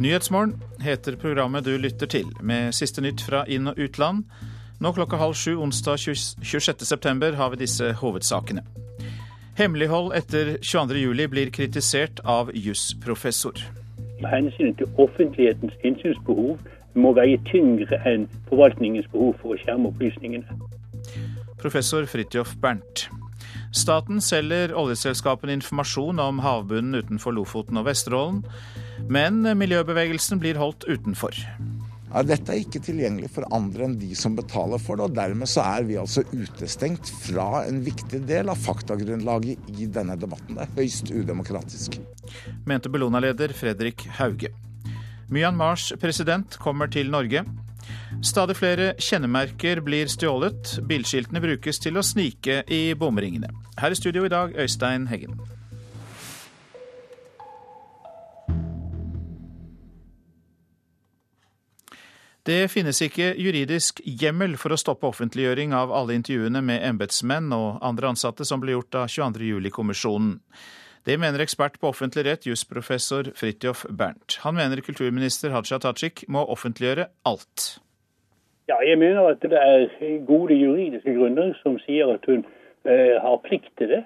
Nyhetsmorgen heter programmet du lytter til, med siste nytt fra inn- og utland. Nå klokka halv sju onsdag 26.9 har vi disse hovedsakene. Hemmelighold etter 22.07 blir kritisert av jusprofessor. Hensynet til offentlighetens innsynsbehov må veie tyngre enn forvaltningens behov for å skjerme opplysningene. Professor Fridtjof Bernt. Staten selger oljeselskapene informasjon om havbunnen utenfor Lofoten og Vesterålen, men miljøbevegelsen blir holdt utenfor. Ja, dette er ikke tilgjengelig for andre enn de som betaler for det, og dermed så er vi altså utestengt fra en viktig del av faktagrunnlaget i denne debatten. Det er høyst udemokratisk. Mente Bellona-leder Fredrik Hauge. Myanmars president kommer til Norge. Stadig flere kjennemerker blir stjålet. Bilskiltene brukes til å snike i bomringene. Her i studio i dag, Øystein Heggen. Det finnes ikke juridisk hjemmel for å stoppe offentliggjøring av alle intervjuene med embetsmenn og andre ansatte som ble gjort av 22.07-kommisjonen. Det mener ekspert på offentlig rett, jusprofessor Fridtjof Bernt. Han mener kulturminister Hadia Tajik må offentliggjøre alt. Ja, jeg mener at det er gode juridiske grunner som sier at hun eh, har plikt til det.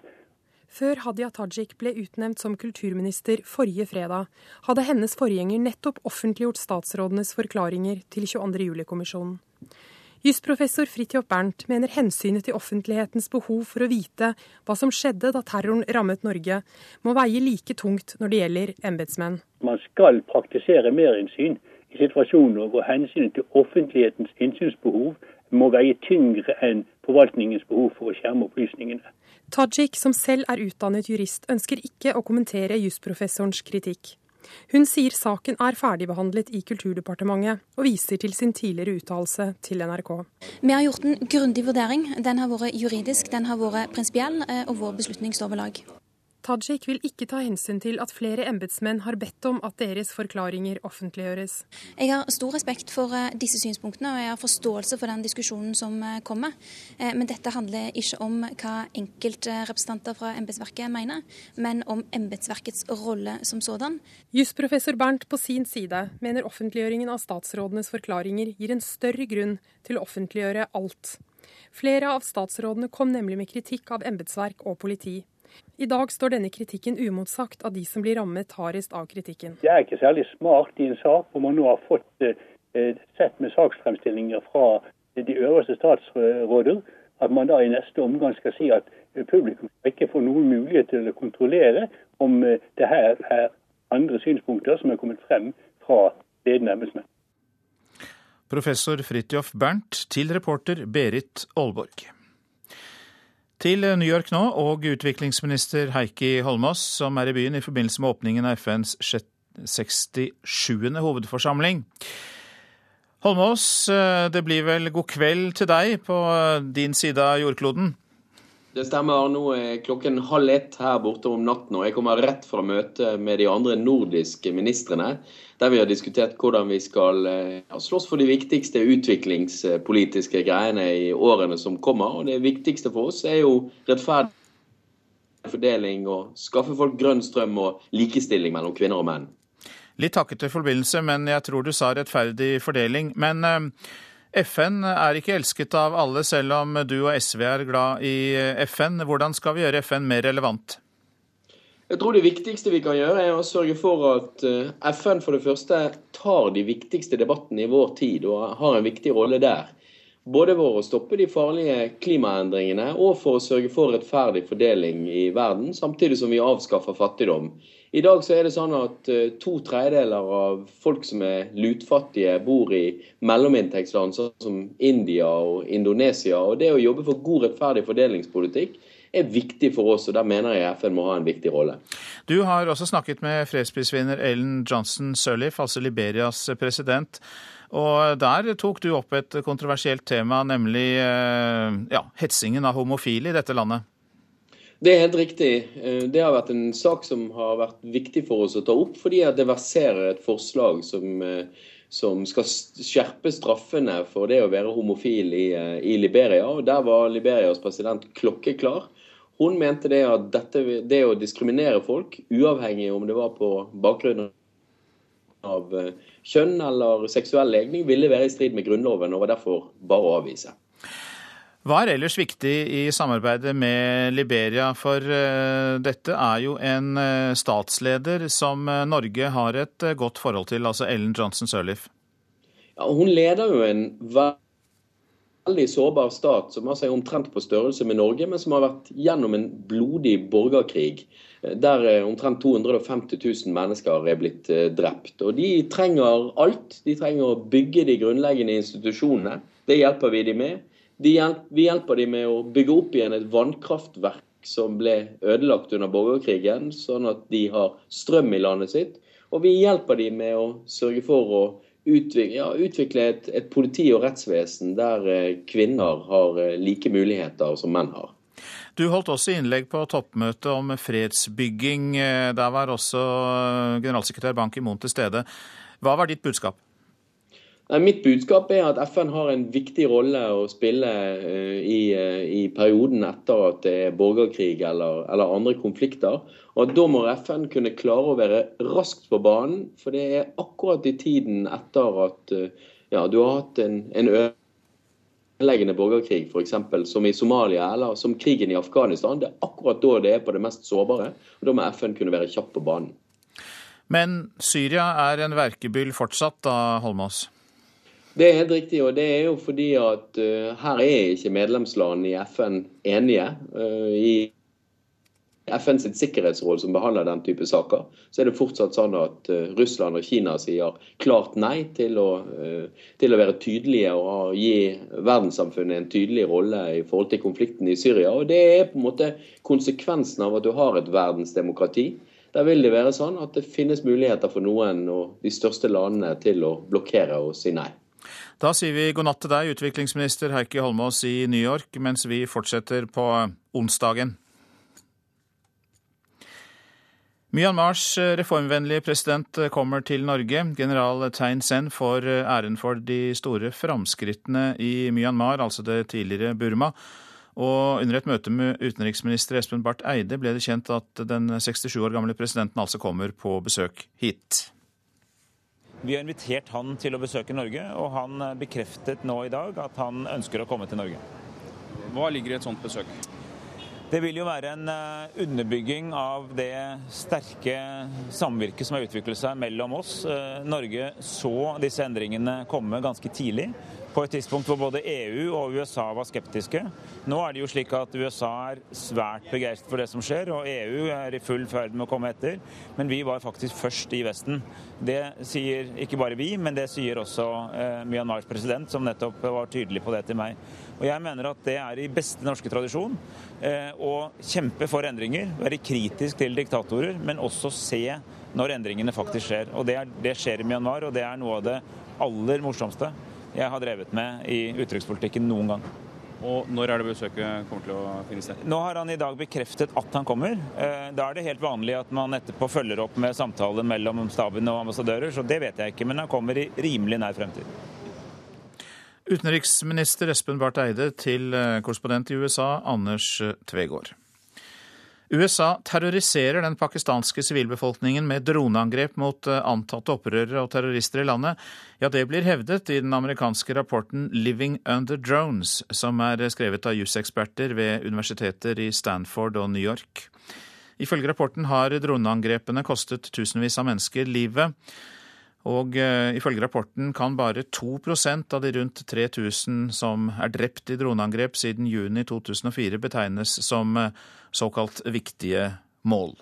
Før Hadia Tajik ble utnevnt som kulturminister forrige fredag, hadde hennes forgjenger nettopp offentliggjort statsrådenes forklaringer til 22. juli-kommisjonen. Jusprofessor Fridtjof Bernt mener hensynet til offentlighetens behov for å vite hva som skjedde da terroren rammet Norge, må veie like tungt når det gjelder embetsmenn. Man skal praktisere merinnsyn i situasjoner hvor hensynet til offentlighetens innsynsbehov må veie tyngre enn forvaltningens behov for å skjerme opplysningene. Tajik, som selv er utdannet jurist, ønsker ikke å kommentere jusprofessorens kritikk. Hun sier saken er ferdigbehandlet i Kulturdepartementet, og viser til sin tidligere uttalelse til NRK. Vi har gjort en grundig vurdering. Den har vært juridisk, den har vært prinsipiell, eh, og vår beslutning står ved lag. Tajik vil ikke ta hensyn til at flere embetsmenn har bedt om at deres forklaringer offentliggjøres. Jeg har stor respekt for eh, disse synspunktene, og jeg har forståelse for den diskusjonen som eh, kommer. Eh, men dette handler ikke om hva enkeltrepresentanter fra embetsverket mener, men om embetsverkets rolle som sådan. Jusprofessor Bernt på sin side mener offentliggjøringen av statsrådenes forklaringer gir en større grunn til å offentliggjøre alt. Flere av statsrådene kom nemlig med kritikk av embetsverk og politi. I dag står denne kritikken umotsagt av de som blir rammet hardest av kritikken. Det er ikke særlig smart i en sak hvor man nå har fått eh, sett med saksfremstillinger fra de øverste statsråder, at man da i neste omgang skal si at publikum ikke får noen mulighet til å kontrollere om eh, det her er andre synspunkter som er kommet frem fra ledende embetsmenn. Professor Fridtjof Bernt til reporter Berit Aalborg. Til New York nå, og utviklingsminister Heikki Holmås, som er i byen i forbindelse med åpningen av FNs 67. hovedforsamling. Holmås, eh, det blir vel god kveld til deg på din side av jordkloden? Det stemmer. Nå er klokken halv ett her borte om natten, og jeg kommer rett fra møtet med de andre nordiske ministrene, der vi har diskutert hvordan vi skal ja, eh, slåss for de viktigste utviklingspolitiske greiene i årene som kommer. Og det viktigste for oss er jo rettferdig fordeling og skaffe folk grønn strøm og likestilling mellom kvinner og menn. Litt takkete forbindelse, men jeg tror du sa rettferdig fordeling. Men eh, FN er ikke elsket av alle, selv om du og SV er glad i FN. Hvordan skal vi gjøre FN mer relevant? Jeg tror det viktigste vi kan gjøre, er å sørge for at eh, FN for det første tar de viktigste debattene i vår tid og har en viktig rolle der. Både for å stoppe de farlige klimaendringene og for å sørge for rettferdig fordeling i verden, samtidig som vi avskaffer fattigdom. I dag så er det sånn at uh, to tredjedeler av folk som er lutfattige, bor i mellominntektsland sånn som India og Indonesia. og Det å jobbe for god, rettferdig fordelingspolitikk er viktig for oss, og der mener jeg FN må ha en viktig rolle. Du har også snakket med fredsprisvinner Ellen Johnson Sirleaf, altså Liberias president. Og der tok du opp et kontroversielt tema, nemlig uh, ja, hetsingen av homofile i dette landet. Det er helt riktig. Eh, det har vært en sak som har vært viktig for oss å ta opp, fordi det verserer et forslag som, eh, som, skal skjerpe straffene for det å være homofil i, eh, i, Liberia. og Der var Liberias president klokkeklar. Hun mente det at dette, det å diskriminere folk, uavhengig om det var på bakgrunn av kjønn eller seksuell legning ville være i strid med Grunnloven, og var derfor bare å avvise. Hva er ellers viktig i samarbeidet med Liberia, for uh, dette er jo en uh, statsleder som uh, Norge har et godt forhold til, altså Ellen Johnson Sirleaf? Ja, hun leder jo en veldig sårbar stat som altså er omtrent på størrelse med Norge, men som har vært gjennom en blodig borgerkrig der omtrent 250 000 mennesker er blitt drept. Og De trenger alt. De trenger å bygge de grunnleggende institusjonene. Det hjelper vi dem med. Hjelp, vi hjelper dem med å bygge opp igjen et vannkraftverk som ble ødelagt under borgerkrigen, sånn at de har strøm i landet sitt. Og vi hjelper dem med å sørge for å utvikle, ja, utvikle et, et, politi og rettsvesen der eh, kvinner har eh, like muligheter som menn har. Du holdt også innlegg på toppmøtet om fredsbygging. Eh, der var også generalsekretær Ban Ki-moon til stede. Hva var ditt budskap? Mitt budskap er at FN har en viktig rolle å spille uh, i, uh, i, perioden etter at det er borgerkrig eller, eller, andre konflikter. Og Da må FN kunne klare å være raskt på banen, for det er akkurat i tiden etter at uh, ja, du har hatt en, en ødeleggende borgerkrig, f.eks. som i Somalia eller som krigen i Afghanistan. Det er akkurat da det er på det mest sårbare. og Da må FN kunne være kjapp på banen. Men Syria er en verkebyll fortsatt, da, Holmås? Det er helt riktig, og det er jo fordi at uh, her er ikke medlemslandene i FN enige. Uh, I FN sitt sikkerhetsråd som behandler den type saker, så er det fortsatt sånn at uh, Russland og Kina sier klart nei til å, til å være tydelige og gi verdenssamfunnet en tydelig rolle i forhold til konflikten i Syria. Og Det er på en måte konsekvensen av at du har et verdensdemokrati. Der vil det være sånn at det finnes muligheter for noen og de største landene til å blokkere og si nei. Da sier vi god natt til deg, utviklingsminister Heikki Holmås i New York, mens vi fortsetter på onsdagen. Myanmars reformvennlige president kommer til Norge. General Thein Sen får æren for de store framskrittene i Myanmar, altså det tidligere Burma. Og under et møte med utenriksminister Espen Barth Eide ble det kjent at den 67 år gamle presidenten altså kommer på besøk hit. Vi har invitert han til å besøke Norge, og han bekreftet nå i dag at han ønsker å komme til Norge. Hva ligger i et sånt besøk? Det vil jo være en eh, underbygging av det sterke samvirket som har utviklet seg mellom oss. Eh, Norge så disse endringene komme ganske tidlig på et tidspunkt hvor både EU og USA var skeptiske. Nå er det jo slik at USA er svært begeistret for det som skjer, og EU er i full ferd med å komme etter. Men vi var faktisk først i Vesten. Det sier ikke bare vi, men det sier også eh, Myanmars president, som nettopp var tydelig på det til meg. Og jeg mener at det er i beste norske tradisjon eh, å kjempe for endringer, være kritisk til diktatorer, men også se når endringene faktisk skjer. Og det, er, det skjer i Myanmar, og det er noe av det aller morsomste jeg har drevet med i utenrikspolitikken noen gang. Og Når er det besøket kommer til å finne sted? Nå har han i dag bekreftet at han kommer. Eh, da er det helt vanlig at man etterpå følger opp med samtaler mellom staben og ambassadører, så det vet jeg ikke. Men han kommer i rimelig nær fremtid. Utenriksminister Espen Barth Eide til eh, korrespondent i USA, Anders Tvegård. USA terroriserer den pakistanske sivilbefolkningen med droneangrep mot eh, antatte opprørere og terrorister i landet. Ja, det blir hevdet i den amerikanske rapporten 'Living Under Drones', som er skrevet av juseksperter ved universiteter i Stanford og New York. Ifølge rapporten har droneangrepene kostet tusenvis av mennesker livet. Og uh, ifølge rapporten kan bare 2% av de rundt 3000 som er drept i droneangrep siden juni 2004 betegnes som uh, såkalt viktige mål.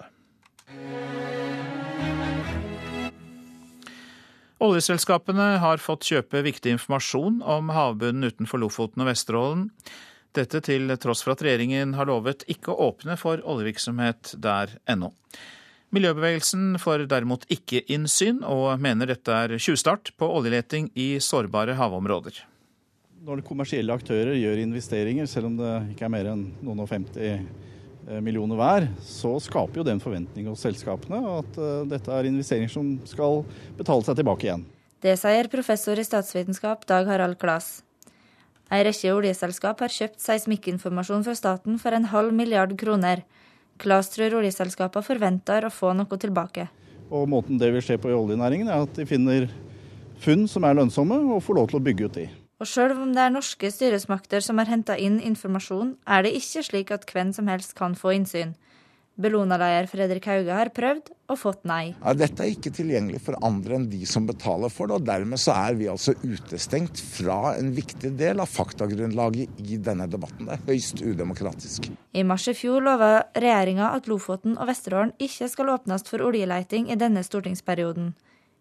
Oljeselskapene har fått kjøpe viktig informasjon om havbunnen utenfor Lofoten og Vesterålen. Dette til tross for at regjeringen har lovet ikke å åpne for oljevirksomhet der ennå. Miljøbevegelsen får derimot ikke innsyn, og mener dette er tjuvstart på oljeleting i sårbare havområder. Når kommersielle aktører gjør investeringer, selv om det ikke er mer enn noen og 50 Eh, millioner hver, så skaper jo det en forventning hos selskapene at uh, dette er investeringer som skal betale seg tilbake igjen. Det sier professor i statsvitenskap Dag Harald Klas. En rekke oljeselskap har kjøpt seismikkinformasjon fra staten for en halv milliard kroner. Klas tror oljeselskapene forventer å få noe tilbake. Og måten det vil skje på i oljenæringen, er at de finner funn som er lønnsomme, og får lov til å bygge ut de. Og sjøl om det er norske styresmakter som har henta inn informasjon, er det ikke slik at hvem som helst kan få innsyn. Bellona-leder Fredrik Hauge har prøvd og fått nei. Ja, dette er ikke tilgjengelig for andre enn de som betaler for det. og Dermed så er vi altså utestengt fra en viktig del av faktagrunnlaget i denne debatten. Det er høyst udemokratisk. I mars i fjor lova regjeringa at Lofoten og Vesterålen ikke skal åpnes for oljeleiting i denne stortingsperioden.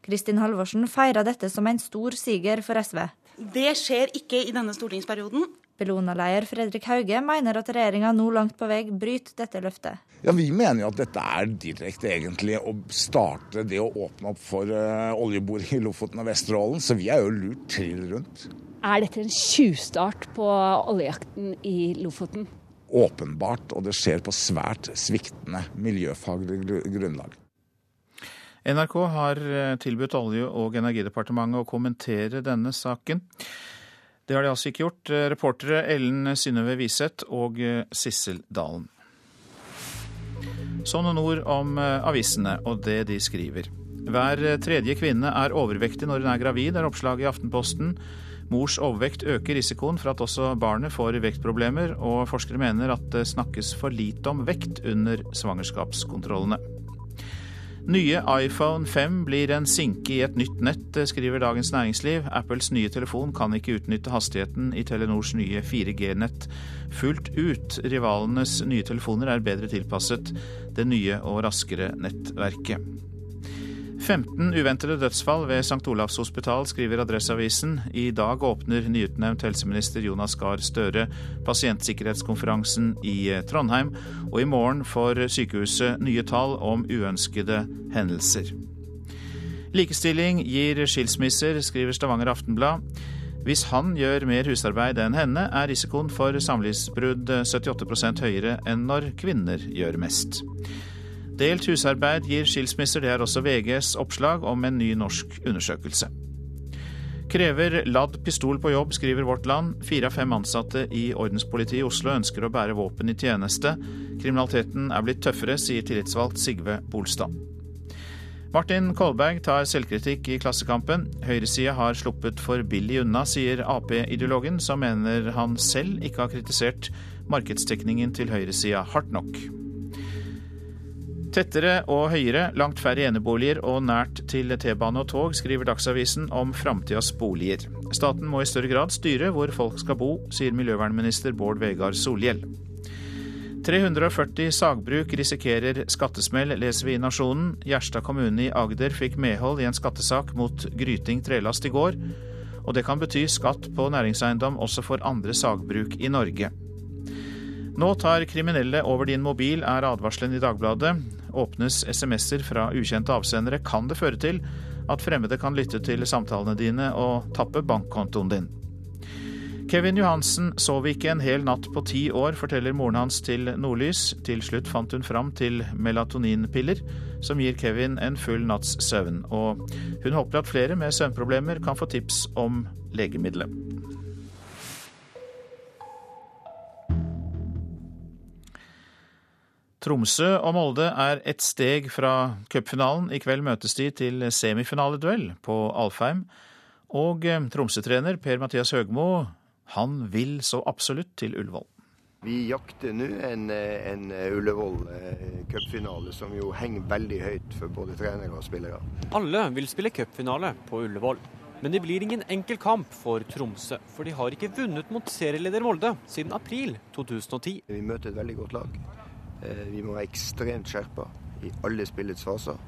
Kristin Halvorsen feira dette som en stor siger for SV. Det skjer ikke i denne stortingsperioden. Bellona-leder Fredrik Hauge mener at regjeringa nå langt på vei bryter dette løftet. Ja, Vi mener jo at dette er direkte egentlig å starte det å åpne opp for uh, oljeboring i Lofoten og Vesterålen, så vi er jo lurt trill rundt. Er dette en tjuvstart på oljejakten i Lofoten? Åpenbart, og det skjer på svært sviktende miljøfaglig grunnlag. NRK har eh, tilbudt Olje- og energidepartementet å kommentere denne saken. Det har de altså ikke gjort. Eh, reportere Ellen Synnøve Wiseth og eh, Sissel Dalen. Så noen ord om avisene og det de skriver. Hver tredje kvinne er overvektig når hun er gravid, er oppslaget i Aftenposten. Mors overvekt øker risikoen for at også barnet får vektproblemer, og forskere mener at det snakkes for lite om vekt under svangerskapskontrollene. Nye iPhone 5 blir en sinke i et nytt nett, skriver Dagens Næringsliv. Apples nye telefon kan ikke utnytte hastigheten i Telenors nye 4G-nett fullt ut. Rivalenes nye telefoner er bedre tilpasset det nye og raskere nettverket. 15 uventede dødsfall ved St. Olavs hospital, skriver Adresseavisen. I dag åpner nyutnevnt helseminister Jonas Gahr Støre pasientsikkerhetskonferansen i Trondheim, og i morgen får sykehuset nye tall om uønskede hendelser. Likestilling gir skilsmisser, skriver Stavanger Aftenblad. Hvis han gjør mer husarbeid enn henne, er risikoen for samlivsbrudd 78% høyere enn når kvinner gjør mest. Delt husarbeid gir skilsmisser, det er også VGs oppslag om en ny norsk undersøkelse. Krever ladd pistol på jobb, skriver Vårt Land. Fire av fem ansatte i ordenspolitiet i Oslo ønsker å bære våpen i tjeneste. Kriminaliteten er blitt tøffere, sier tillitsvalgt Sigve Bolstad. Martin Kolberg tar selvkritikk i Klassekampen. Høyresida har sluppet for billig unna, sier Ap-ideologen, som mener han selv ikke har kritisert markedstekningen til høyresida hardt nok. Tettere og høyere, langt færre eneboliger og nært til T-bane og tog, skriver Dagsavisen om framtidas boliger. Staten må i større grad styre hvor folk skal bo, sier miljøvernminister Bård Vegar Solhjell. 340 sagbruk risikerer skattesmell, leser vi i Nasjonen. Gjerstad kommune i Agder fikk medhold i en skattesak mot Gryting trelast i går. Og det kan bety skatt på næringseiendom også for andre sagbruk i Norge. Nå tar kriminelle over din mobil, er advarselen i Dagbladet. Åpnes SMS-er fra ukjente avsendere, kan det føre til at fremmede kan lytte til samtalene dine og tappe bankkontoen din. Kevin Johansen sov ikke en hel natt på ti år, forteller moren hans til Nordlys. Til slutt fant hun fram til melatoninpiller, som gir Kevin en full natts søvn. Og hun håper at flere med søvnproblemer kan få tips om legemiddelet. Tromsø og Molde er ett steg fra cupfinalen. I kveld møtes de til semifinaleduell på Alfheim. Og eh, Tromsø-trener Per-Mathias Høgmo, han vil så absolutt til Ullevål. Vi jakter nå en, en Ullevål cupfinale som jo henger veldig høyt for både trenere og spillere. Alle vil spille cupfinale på Ullevål. Men det blir ingen enkel kamp for Tromsø, for de har ikke vunnet mot serieleder Molde siden april 2010. Vi møter et veldig godt lag. Eh, vi må være ekstremt skjerpa i alle spillets faser.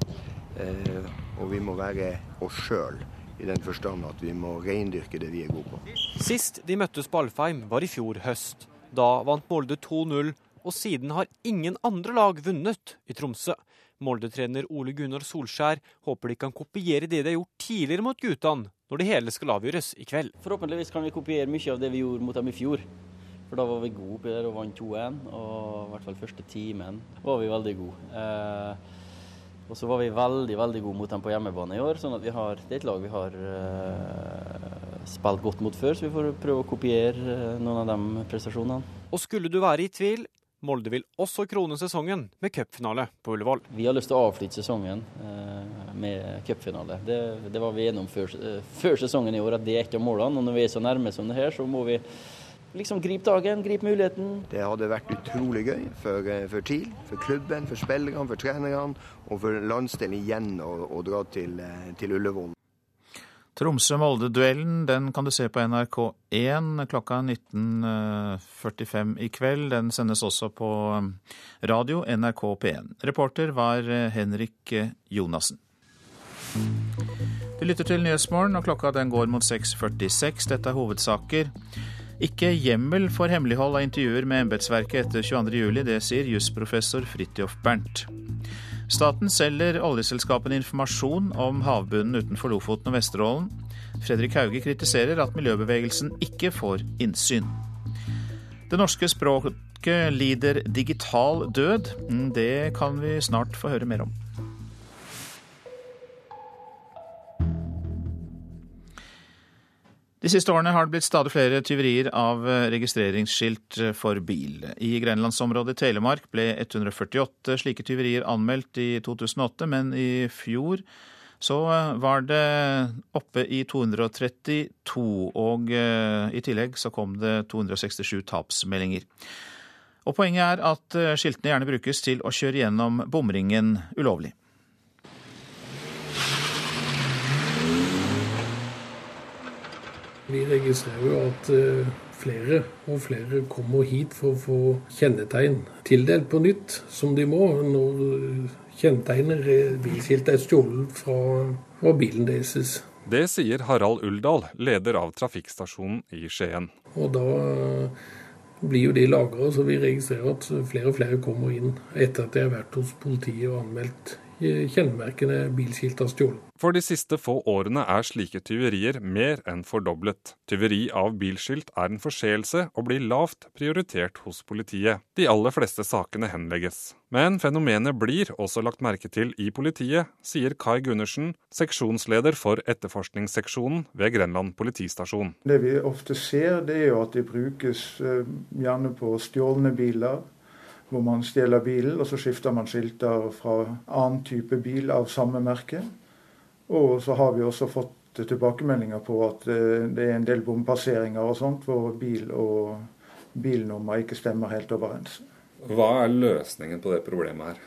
Eh, og vi må være oss sjøl, i den forstand at vi må reindyrke det vi er gode på. Sist de møttes på Alfheim var i fjor høst. Da vant Molde 2-0, og siden har ingen andre lag vunnet i Tromsø. Molde-trener Ole Gunnar Solskjær håper de kan kopiere det de har gjort tidligere mot guttene, når det hele skal avgjøres i kveld. Forhåpentligvis kan vi kopiere mye av det vi gjorde mot dem i fjor. For da var vi gode oppi der og vant 2-1. Og i hvert fall første timen var vi veldig gode. Eh, og så var vi veldig veldig gode mot dem på hjemmebane i år, sånn at vi har, det er et lag vi har eh, spilt godt mot før. Så vi får prøve å kopiere eh, noen av de prestasjonene. Og skulle du være i tvil, Molde vil også krone sesongen med cupfinale på Ullevål. Vi har lyst til å avslutte sesongen eh, med cupfinale. Det, det, var vi enige om før, før, sesongen i år, at det er et av målene. Og når vi er så nærme som det her, så må vi liksom gripe dagen, gripe muligheten. Det hadde vært utrolig gøy for, eh, for TIL, for klubben, for spillerne, for trenerne og for landsdelen igjen å, å dra til, eh, til Ullevål. Tromsø-Molde-duellen den kan du se på NRK1 klokka 19.45 i kveld. Den sendes også på radio NRK P1. Reporter var Henrik Jonassen. Du lytter til Nyhetsmorgen, og klokka den går mot 6.46. Dette er hovedsaker. Ikke hjemmel for hemmelighold av intervjuer med embetsverket etter 22.07. Det sier jusprofessor Fridtjof Bernt. Staten selger oljeselskapene informasjon om havbunnen utenfor Lofoten og Vesterålen. Fredrik Hauge kritiserer at miljøbevegelsen ikke får innsyn. Det norske språket lider digital død. Det kan vi snart få høre mer om. De siste årene har det blitt stadig flere tyverier av eh, registreringsskilt eh, for bil. I grenlandsområdet Telemark ble 148 slike tyverier anmeldt i 2008, men i fjor så eh, var det oppe i 232, og i tillegg så kom det 267 tapsmeldinger. Og Poenget er at skiltene gjerne brukes til å kjøre gjennom bomringen ulovlig. Vi registrerer jo at eh, flere og flere kommer hit for å få kjennetegn tildelt på nytt, som de må, når kjennetegnet kjennetegner bilskiltet er stjålet fra, fra bilen deres. Det sier Harald Uldal, leder av trafikkstasjonen i Skien. Og da eh, blir jo de lagra, så vi registrerer at flere og flere kommer inn etter at de har vært hos politiet og anmeldt kjennemerkene bilskilt av stjålet. For de siste få årene er slike tyverier mer enn fordoblet. Tyveri av bilskilt er en forseelse og blir lavt prioritert hos politiet. De aller fleste sakene henlegges. Men fenomenet blir også lagt merke til i politiet, sier Kai Gundersen, seksjonsleder for etterforskningsseksjonen ved Grenland politistasjon. Det vi ofte ser, det er jo at de brukes eh, gjerne på stjålne biler hvor man stjeler bilen, og så skifter man skilter fra annen type bil av samme merke. Og så har vi også fått tilbakemeldinger på at eh, det er en del bompasseringer og sånt, hvor bil og bilnummer ikke stemmer helt overens. Hva er løsningen på det problemet her?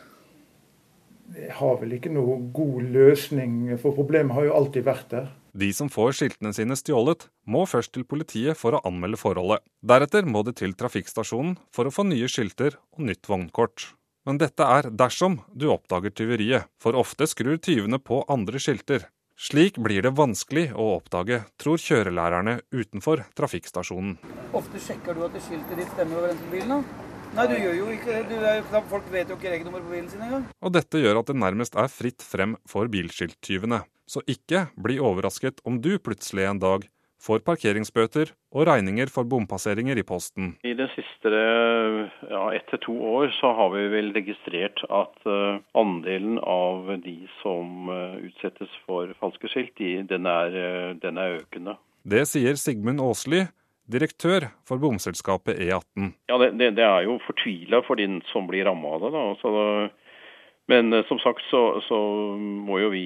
Jeg har vel ikke noe god løsning, for problemet har jo alltid vært der. De som får skiltene sine stjålet, må først til politiet for å anmelde forholdet. Deretter må de til trafikkstasjonen for å få nye skilter og nytt vognkort. Men dette er dersom du oppdager tyveriet, for ofte skrur tyvene på andre skilter. Slik blir det vanskelig å oppdage, tror kjørelærerne utenfor trafikkstasjonen. Ofte sjekker du at skiltet ditt stemmer overens med bilen? da? Nei, du gjør jo ikke det. Folk vet jo ikke regnummer på bilen sin engang. Og dette gjør at det nærmest er fritt frem for bilskilttyvene. Så ikke bli overrasket om du plutselig en dag får parkeringsbøter og regninger for bompasseringer i posten. I det siste ja, ett til to år så har vi vel registrert at uh, andelen av de som uh, utsettes for falske skilt, de, den, er, uh, den, er, økende. Det sier Sigmund Aasli, direktør for bomselskapet E18. Ja, Det, det, det er jo fortvila for den som blir ramma av det. da. Så det men som sagt så, så, må jo vi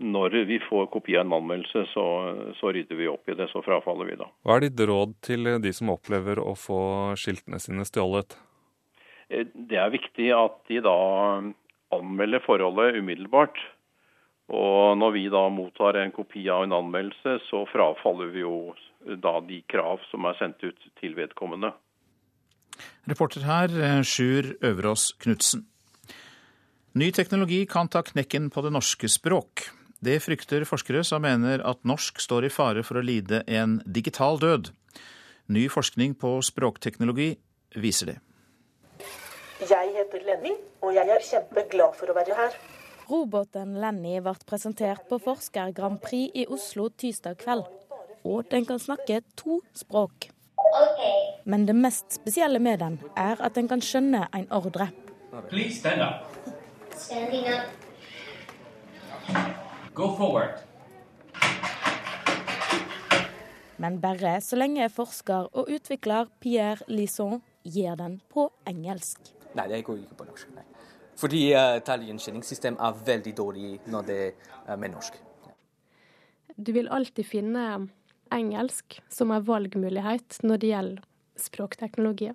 når vi får kopi av en anmeldelse, så, så, rydder vi opp i det. Så frafaller vi da. Hva er ditt råd til de som opplever å få skiltene sine stjålet? Eh, det er viktig at de da anmelder forholdet umiddelbart. Og når vi da mottar en kopi av en anmeldelse, så frafaller vi jo da de krav som er sendt ut til vedkommende. Reporter her, eh, Sjur Øverås Knutsen. Ny teknologi kan ta knekken på det norske språk. Det frykter forskere som mener at norsk står i fare for å lide en digital død. Ny forskning på språkteknologi viser det. Jeg heter Lenny, og jeg er kjempeglad for å være her. Roboten Lenny ble presentert på Forsker Grand Prix i Oslo tirsdag kveld. Og den kan snakke to språk. Men det mest spesielle med den er at den kan skjønne en ordre. Please stand up. Standing up. Go forward. Men bare så lenge forsker og utvikler Pierre Lisson gir den på engelsk. Nei, det går ikke på norsk. Nei. Fordi uh, tallgjenkjenningssystem er veldig dårlig når det er med norsk. Du vil alltid finne engelsk som en valgmulighet når det gjelder språkteknologi.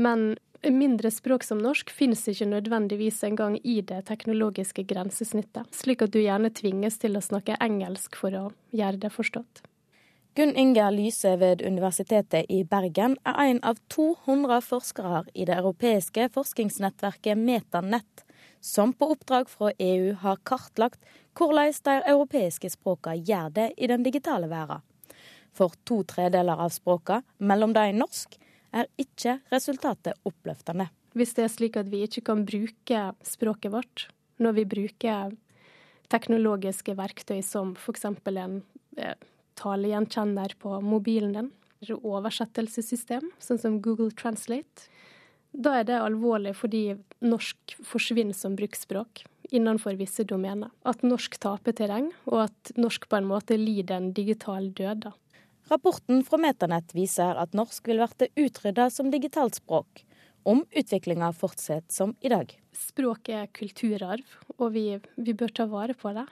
Men mindre språk som norsk finnes ikke nødvendigvis engang i det teknologiske grensesnittet, slik at du gjerne tvinges til å snakke engelsk for å gjøre det forstått. Gunn Inger Lyse ved Universitetet i Bergen er en av 200 forskere i det europeiske forskningsnettverket Metanett, som på oppdrag fra EU har kartlagt hvordan de europeiske språkene gjør det i den digitale verden. For to tredeler av språkene, mellom de norsk, er ikke resultatet oppløftende. Hvis det er slik at vi ikke kan bruke språket vårt når vi bruker teknologiske verktøy som f.eks. en eh, talegjenkjenner på mobilen din, oversettelsessystem, sånn som Google Translate, da er det alvorlig fordi norsk forsvinner som bruksspråk innenfor visse domener. At norsk taper terreng, og at norsk på en måte lider en digital død. Rapporten fra Metanett viser at norsk vil bli utrydda som digitalt språk, om utviklinga fortsetter som i dag. Språk er kulturarv, og vi, vi bør ta vare på det.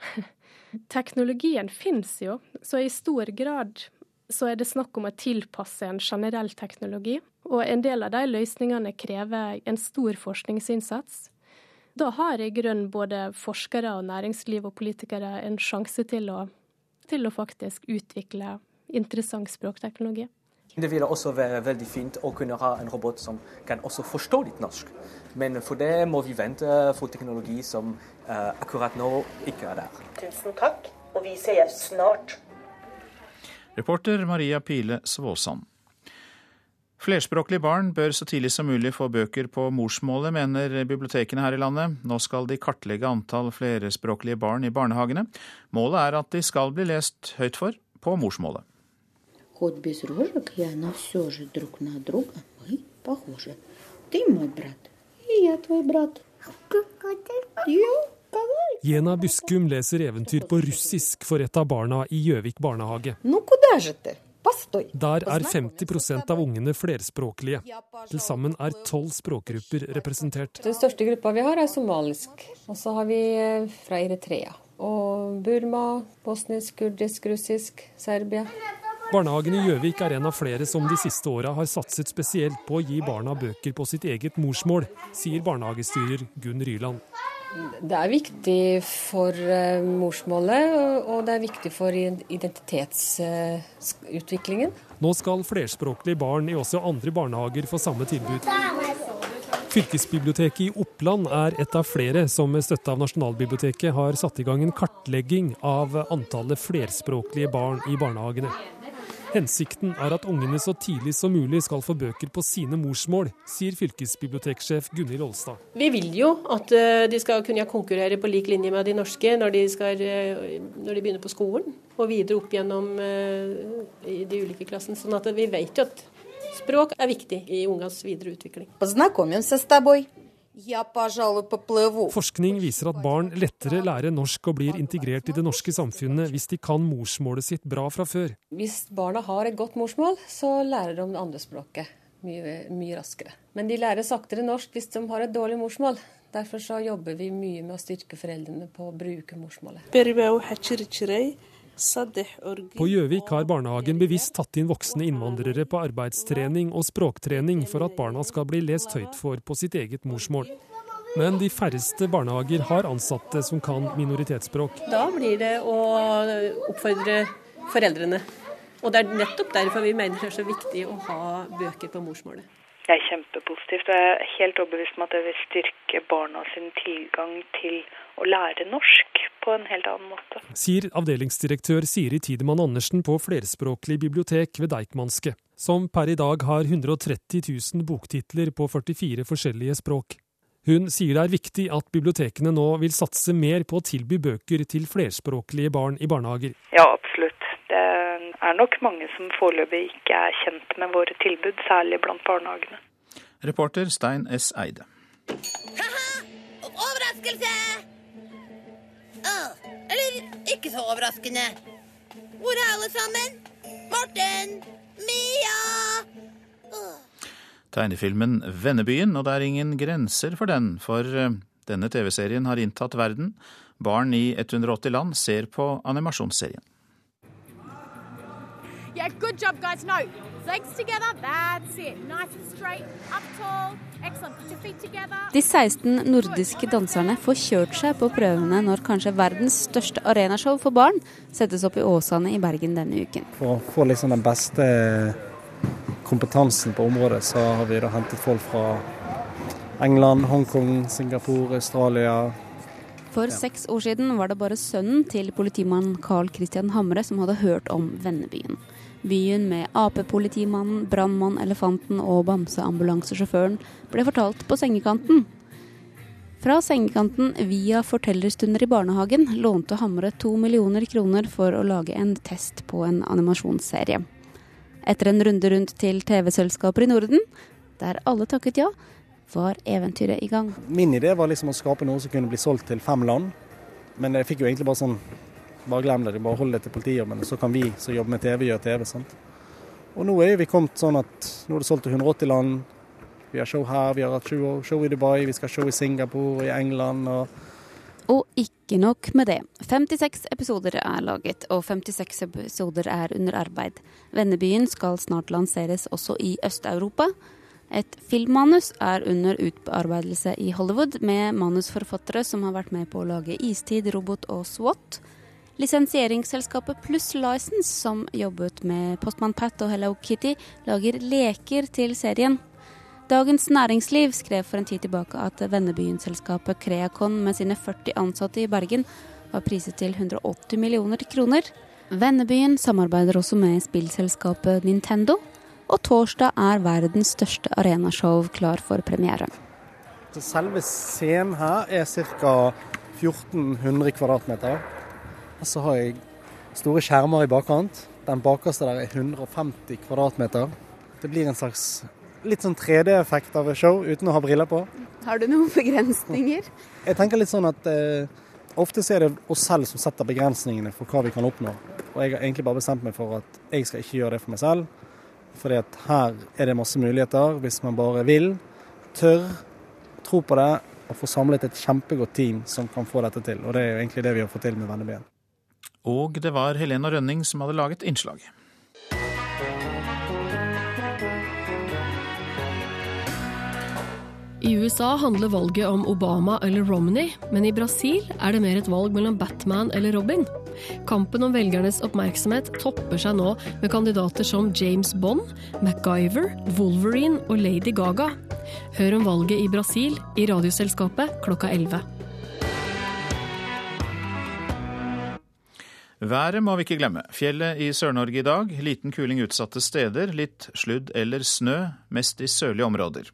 Teknologien finnes jo, så i stor grad så er det snakk om å tilpasse en generell teknologi. Og en del av de løsningene krever en stor forskningsinnsats. Da har i grunnen både forskere og næringsliv og politikere en sjanse til å, til å faktisk utvikle interessant språkteknologi. Det ville også være veldig fint å kunne ha en robot som kan også forstå litt norsk. Men for det må vi vente for teknologi som uh, akkurat nå ikke er der. Tusen takk, og vi ses snart. Reporter Maria Pile Svåsand. Flerspråklige barn bør så tidlig som mulig få bøker på morsmålet, mener bibliotekene her i landet. Nå skal de kartlegge antall flerspråklige barn i barnehagene. Målet er at de skal bli lest høyt for på morsmålet. Jena Buskum leser eventyr på russisk for et av barna i Gjøvik barnehage. Der er 50 av ungene flerspråklige. Til sammen er tolv språkgrupper representert. Den største gruppa vi har, er somalisk. Og så har vi fra Eritrea. Og Burma, bosnisk, kurdisk, russisk, Serbia. Barnehagen i Gjøvik er en av flere som de siste åra har satset spesielt på å gi barna bøker på sitt eget morsmål, sier barnehagestyrer Gunn Ryland. Det er viktig for morsmålet, og det er viktig for identitetsutviklingen. Nå skal flerspråklige barn i også andre barnehager få samme tilbud. Fylkesbiblioteket i Oppland er et av flere som med støtte av Nasjonalbiblioteket har satt i gang en kartlegging av antallet flerspråklige barn i barnehagene. Hensikten er at ungene så tidlig som mulig skal få bøker på sine morsmål, sier fylkesbiblioteksjef Gunhild Olstad. Vi vil jo at de skal kunne konkurrere på lik linje med de norske når de, skal, når de begynner på skolen, og videre opp gjennom i de ulike klassene. Sånn at vi vet jo at språk er viktig i ungas videre utvikling. Forskning viser at barn lettere lærer norsk og blir integrert i det norske samfunnet hvis de kan morsmålet sitt bra fra før. Hvis barna har et godt morsmål, så lærer de det andre språket mye, mye raskere. Men de lærer saktere norsk hvis de har et dårlig morsmål. Derfor så jobber vi mye med å styrke foreldrene på å bruke morsmålet. På Gjøvik har barnehagen bevisst tatt inn voksne innvandrere på arbeidstrening og språktrening for at barna skal bli lest høyt for på sitt eget morsmål. Men de færreste barnehager har ansatte som kan minoritetsspråk. Da blir det å oppfordre foreldrene. Og det er nettopp derfor vi mener det er så viktig å ha bøker på morsmålet. Det er kjempepositivt. Jeg er helt overbevist om at det vil styrke barna sin tilgang til å lære norsk på en helt annen måte. Sier avdelingsdirektør Siri Tidemann Andersen på flerspråklig bibliotek ved Deichmanske, som per i dag har 130 000 boktitler på 44 forskjellige språk. Hun sier det er viktig at bibliotekene nå vil satse mer på å tilby bøker til flerspråklige barn i barnehager. Ja, absolutt. Det er nok mange som foreløpig ikke er kjent med våre tilbud, særlig blant barnehagene. Reporter Stein S. Eide. Overraskelse! Ah, eller ikke så overraskende. Hvor er alle sammen? Morten! Mia! Oh. Tegnefilmen 'Vennebyen', og det er ingen grenser for den. For Denne TV-serien har inntatt verden. Barn i 180 land ser på animasjonsserien. Yeah, good job, guys. No, legs together. That's it. Nice and straight. Up tall. Excellent. Put your feet together. De 16 nordiske danserne får kjørt seg på prøvene når kanskje verdens største arenashow for barn settes opp i Åsane i Bergen denne uken. For å få liksom den beste kompetansen på området, så har vi da hentet folk fra England, Hongkong, Singapore, Australia, For seks år siden var det bare sønnen til politimannen Carl Christian Hamre som hadde hørt om Vennebyen. Byen med Ap-politimannen, brannmann, elefanten og bamseambulansesjåføren ble fortalt på sengekanten. Fra sengekanten via fortellerstunder i barnehagen lånte Hamre to millioner kroner for å lage en test på en animasjonsserie. Etter en runde rundt til TV-selskaper i Norden, der alle takket ja, var eventyret i gang. Min idé var liksom å skape noe som kunne bli solgt til fem land. Men jeg fikk jo egentlig bare sånn Bare glem det, bare hold det til politijobben, så kan vi som jobber med TV, gjøre TV. sant? Og nå er vi kommet sånn at nå er det solgt til 180 land. Vi har show her, vi har hatt show, show i Dubai, vi skal ha show i Singapore, i England. og Og ikke nok med det. 56 episoder er laget, og 56 episoder er under arbeid. Vennebyen skal snart lanseres også i Øst-Europa. Et filmmanus er under utarbeidelse i Hollywood, med manusforfattere som har vært med på å lage Istid, Robot og SWAT. Lisensieringsselskapet Pluss License, som jobbet med Postman Pat og Hello Kitty, lager leker til serien. Dagens Næringsliv skrev for en tid tilbake at Vennebyen-selskapet Creacon med sine 40 ansatte i Bergen var priset til 180 millioner kroner. Vennebyen samarbeider også med spillselskapet Nintendo, og torsdag er verdens største arenashow klar for premiere. Selve scenen her er ca. 1400 kvadratmeter. Og så har jeg store skjermer i bakkant. Den bakerste der er 150 kvadratmeter. Det blir en slags litt sånn 3D-effekt av et show uten å ha briller på. Har du noen begrensninger? Jeg tenker litt sånn at eh, ofte så er det oss selv som setter begrensningene for hva vi kan oppnå. Og jeg har egentlig bare bestemt meg for at jeg skal ikke gjøre det for meg selv. Fordi at her er det masse muligheter hvis man bare vil, tør, tro på det og få samlet et kjempegodt team som kan få dette til. Og det er jo egentlig det vi har fått til med Vennebyen. Og det var Helena Rønning som hadde laget innslaget. I USA handler valget om Obama eller Romney, men i Brasil er det mer et valg mellom Batman eller Robin. Kampen om velgernes oppmerksomhet topper seg nå med kandidater som James Bond, MacGyver, Wolverine og Lady Gaga. Hør om valget i Brasil i Radioselskapet klokka 11. Været må vi ikke glemme. Fjellet i Sør-Norge i dag. Liten kuling utsatte steder. Litt sludd eller snø, mest i sørlige områder.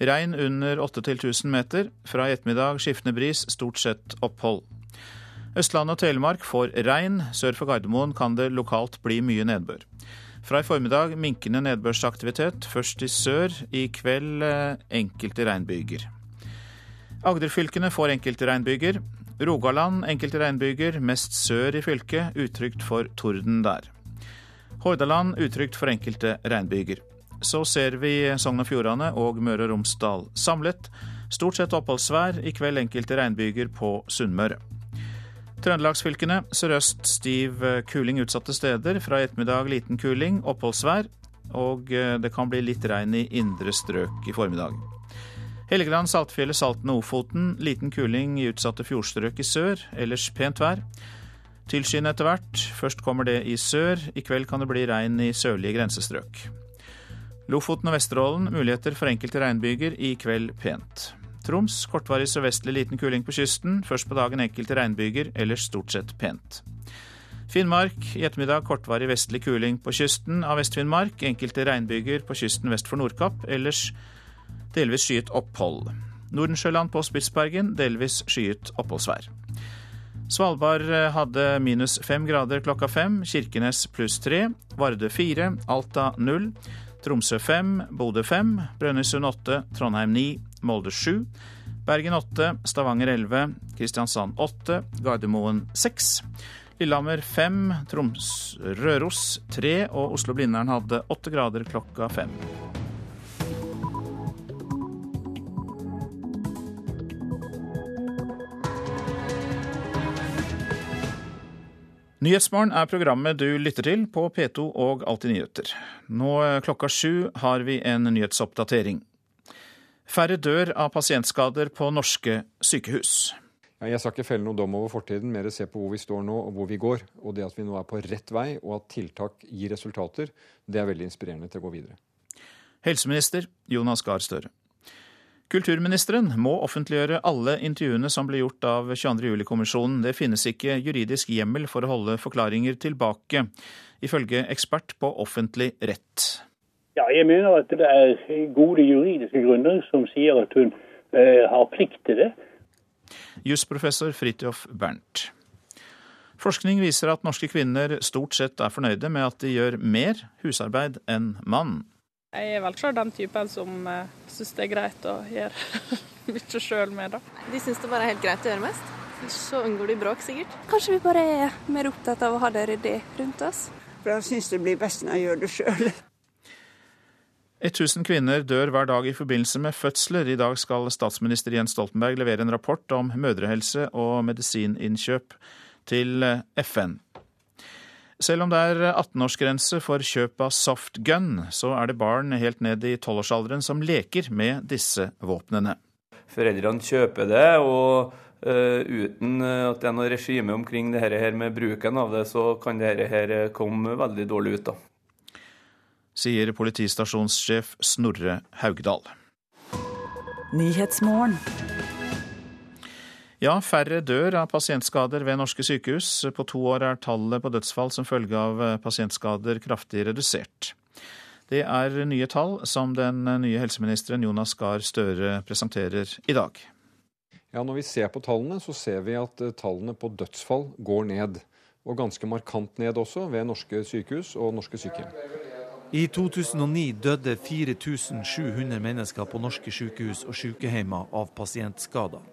Regn under 8000 meter. Fra i ettermiddag skiftende bris, stort sett opphold. Østlandet og Telemark får regn. Sør for Gardermoen kan det lokalt bli mye nedbør. Fra i formiddag minkende nedbørsaktivitet, først i sør. I kveld eh, enkelte regnbyger. Agderfylkene får enkelte regnbyger. Rogaland enkelte regnbyger, mest sør i fylket, utrygt for torden der. Hordaland utrygt for enkelte regnbyger. Så ser vi Sogn og Fjordane og Møre og Romsdal samlet. Stort sett oppholdsvær, i kveld enkelte regnbyger på Sunnmøre. Trøndelagsfylkene sørøst stiv kuling utsatte steder. Fra i ettermiddag liten kuling, oppholdsvær. Og det kan bli litt regn i indre strøk i formiddag. Helgeland, Saltfjellet, Salten og Ofoten. Liten kuling i utsatte fjordstrøk i sør. Ellers pent vær. Tilskyende etter hvert. Først kommer det i sør. I kveld kan det bli regn i sørlige grensestrøk. Lofoten og Vesterålen muligheter for enkelte regnbyger. I kveld pent. Troms kortvarig sørvestlig liten kuling på kysten. Først på dagen enkelte regnbyger, ellers stort sett pent. Finnmark i ettermiddag kortvarig vestlig kuling på kysten av Vest-Finnmark. Enkelte regnbyger på kysten vest for Nordkapp. Ellers delvis skyet opphold. Nordensjøland på Spitsbergen delvis skyet oppholdsvær. Svalbard hadde minus fem grader klokka fem, Kirkenes pluss tre, Vardø fire, Alta null, Tromsø fem, Bodø fem, Brønnøysund åtte, Trondheim ni, Molde sju, Bergen åtte, Stavanger elleve, Kristiansand åtte, Gardermoen seks. Lillehammer fem, Troms Røros tre og Oslo-Blindern hadde åtte grader klokka fem. Nyhetsmorgen er programmet du lytter til på P2 og Alltid nyheter. Nå klokka sju har vi en nyhetsoppdatering. Færre dør av pasientskader på norske sykehus. Jeg skal ikke felle noen dom over fortiden, mer se på hvor vi står nå og hvor vi går. Og det at vi nå er på rett vei, og at tiltak gir resultater, det er veldig inspirerende til å gå videre. Helseminister Jonas Gahr Støre. Kulturministeren må offentliggjøre alle intervjuene som ble gjort av 22. juli-kommisjonen. Det finnes ikke juridisk hjemmel for å holde forklaringer tilbake, ifølge ekspert på offentlig rett. Ja, jeg mener at det er gode juridiske grunner som sier at hun eh, har plikt til det. Jusprofessor Fridtjof Bernt. Forskning viser at norske kvinner stort sett er fornøyde med at de gjør mer husarbeid enn mann. Jeg er vel selv den typen som uh, syns det er greit å gjøre mye sjøl med det. De syns det bare er helt greit å gjøre mest. Så unngår de bråk, sikkert. Kanskje vi bare er mer opptatt av å ha det ryddig rundt oss. For jeg syns det blir best når jeg gjør det sjøl. 1000 kvinner dør hver dag i forbindelse med fødsler. I dag skal statsminister Jens Stoltenberg levere en rapport om mødrehelse og medisininnkjøp til FN. Selv om det er 18-årsgrense for kjøp av softgun, så er det barn helt ned i 12-årsalderen som leker med disse våpnene. Foreldrene kjøper det, og uh, uten at det er noe regime omkring det her med bruken av det, så kan det her komme veldig dårlig ut. da. Sier politistasjonssjef Snorre Haugdal. Ja, færre dør av pasientskader ved norske sykehus. På to år er tallet på dødsfall som følge av pasientskader kraftig redusert. Det er nye tall som den nye helseministeren Jonas Gahr Støre presenterer i dag. Ja, Når vi ser på tallene, så ser vi at eh, tallene på dødsfall går ned. Og ganske markant ned også ved norske sykehus og norske sykehjem. I 2009 døde 4700 mennesker på norske sykehus og sykehjemmer av pasientskader.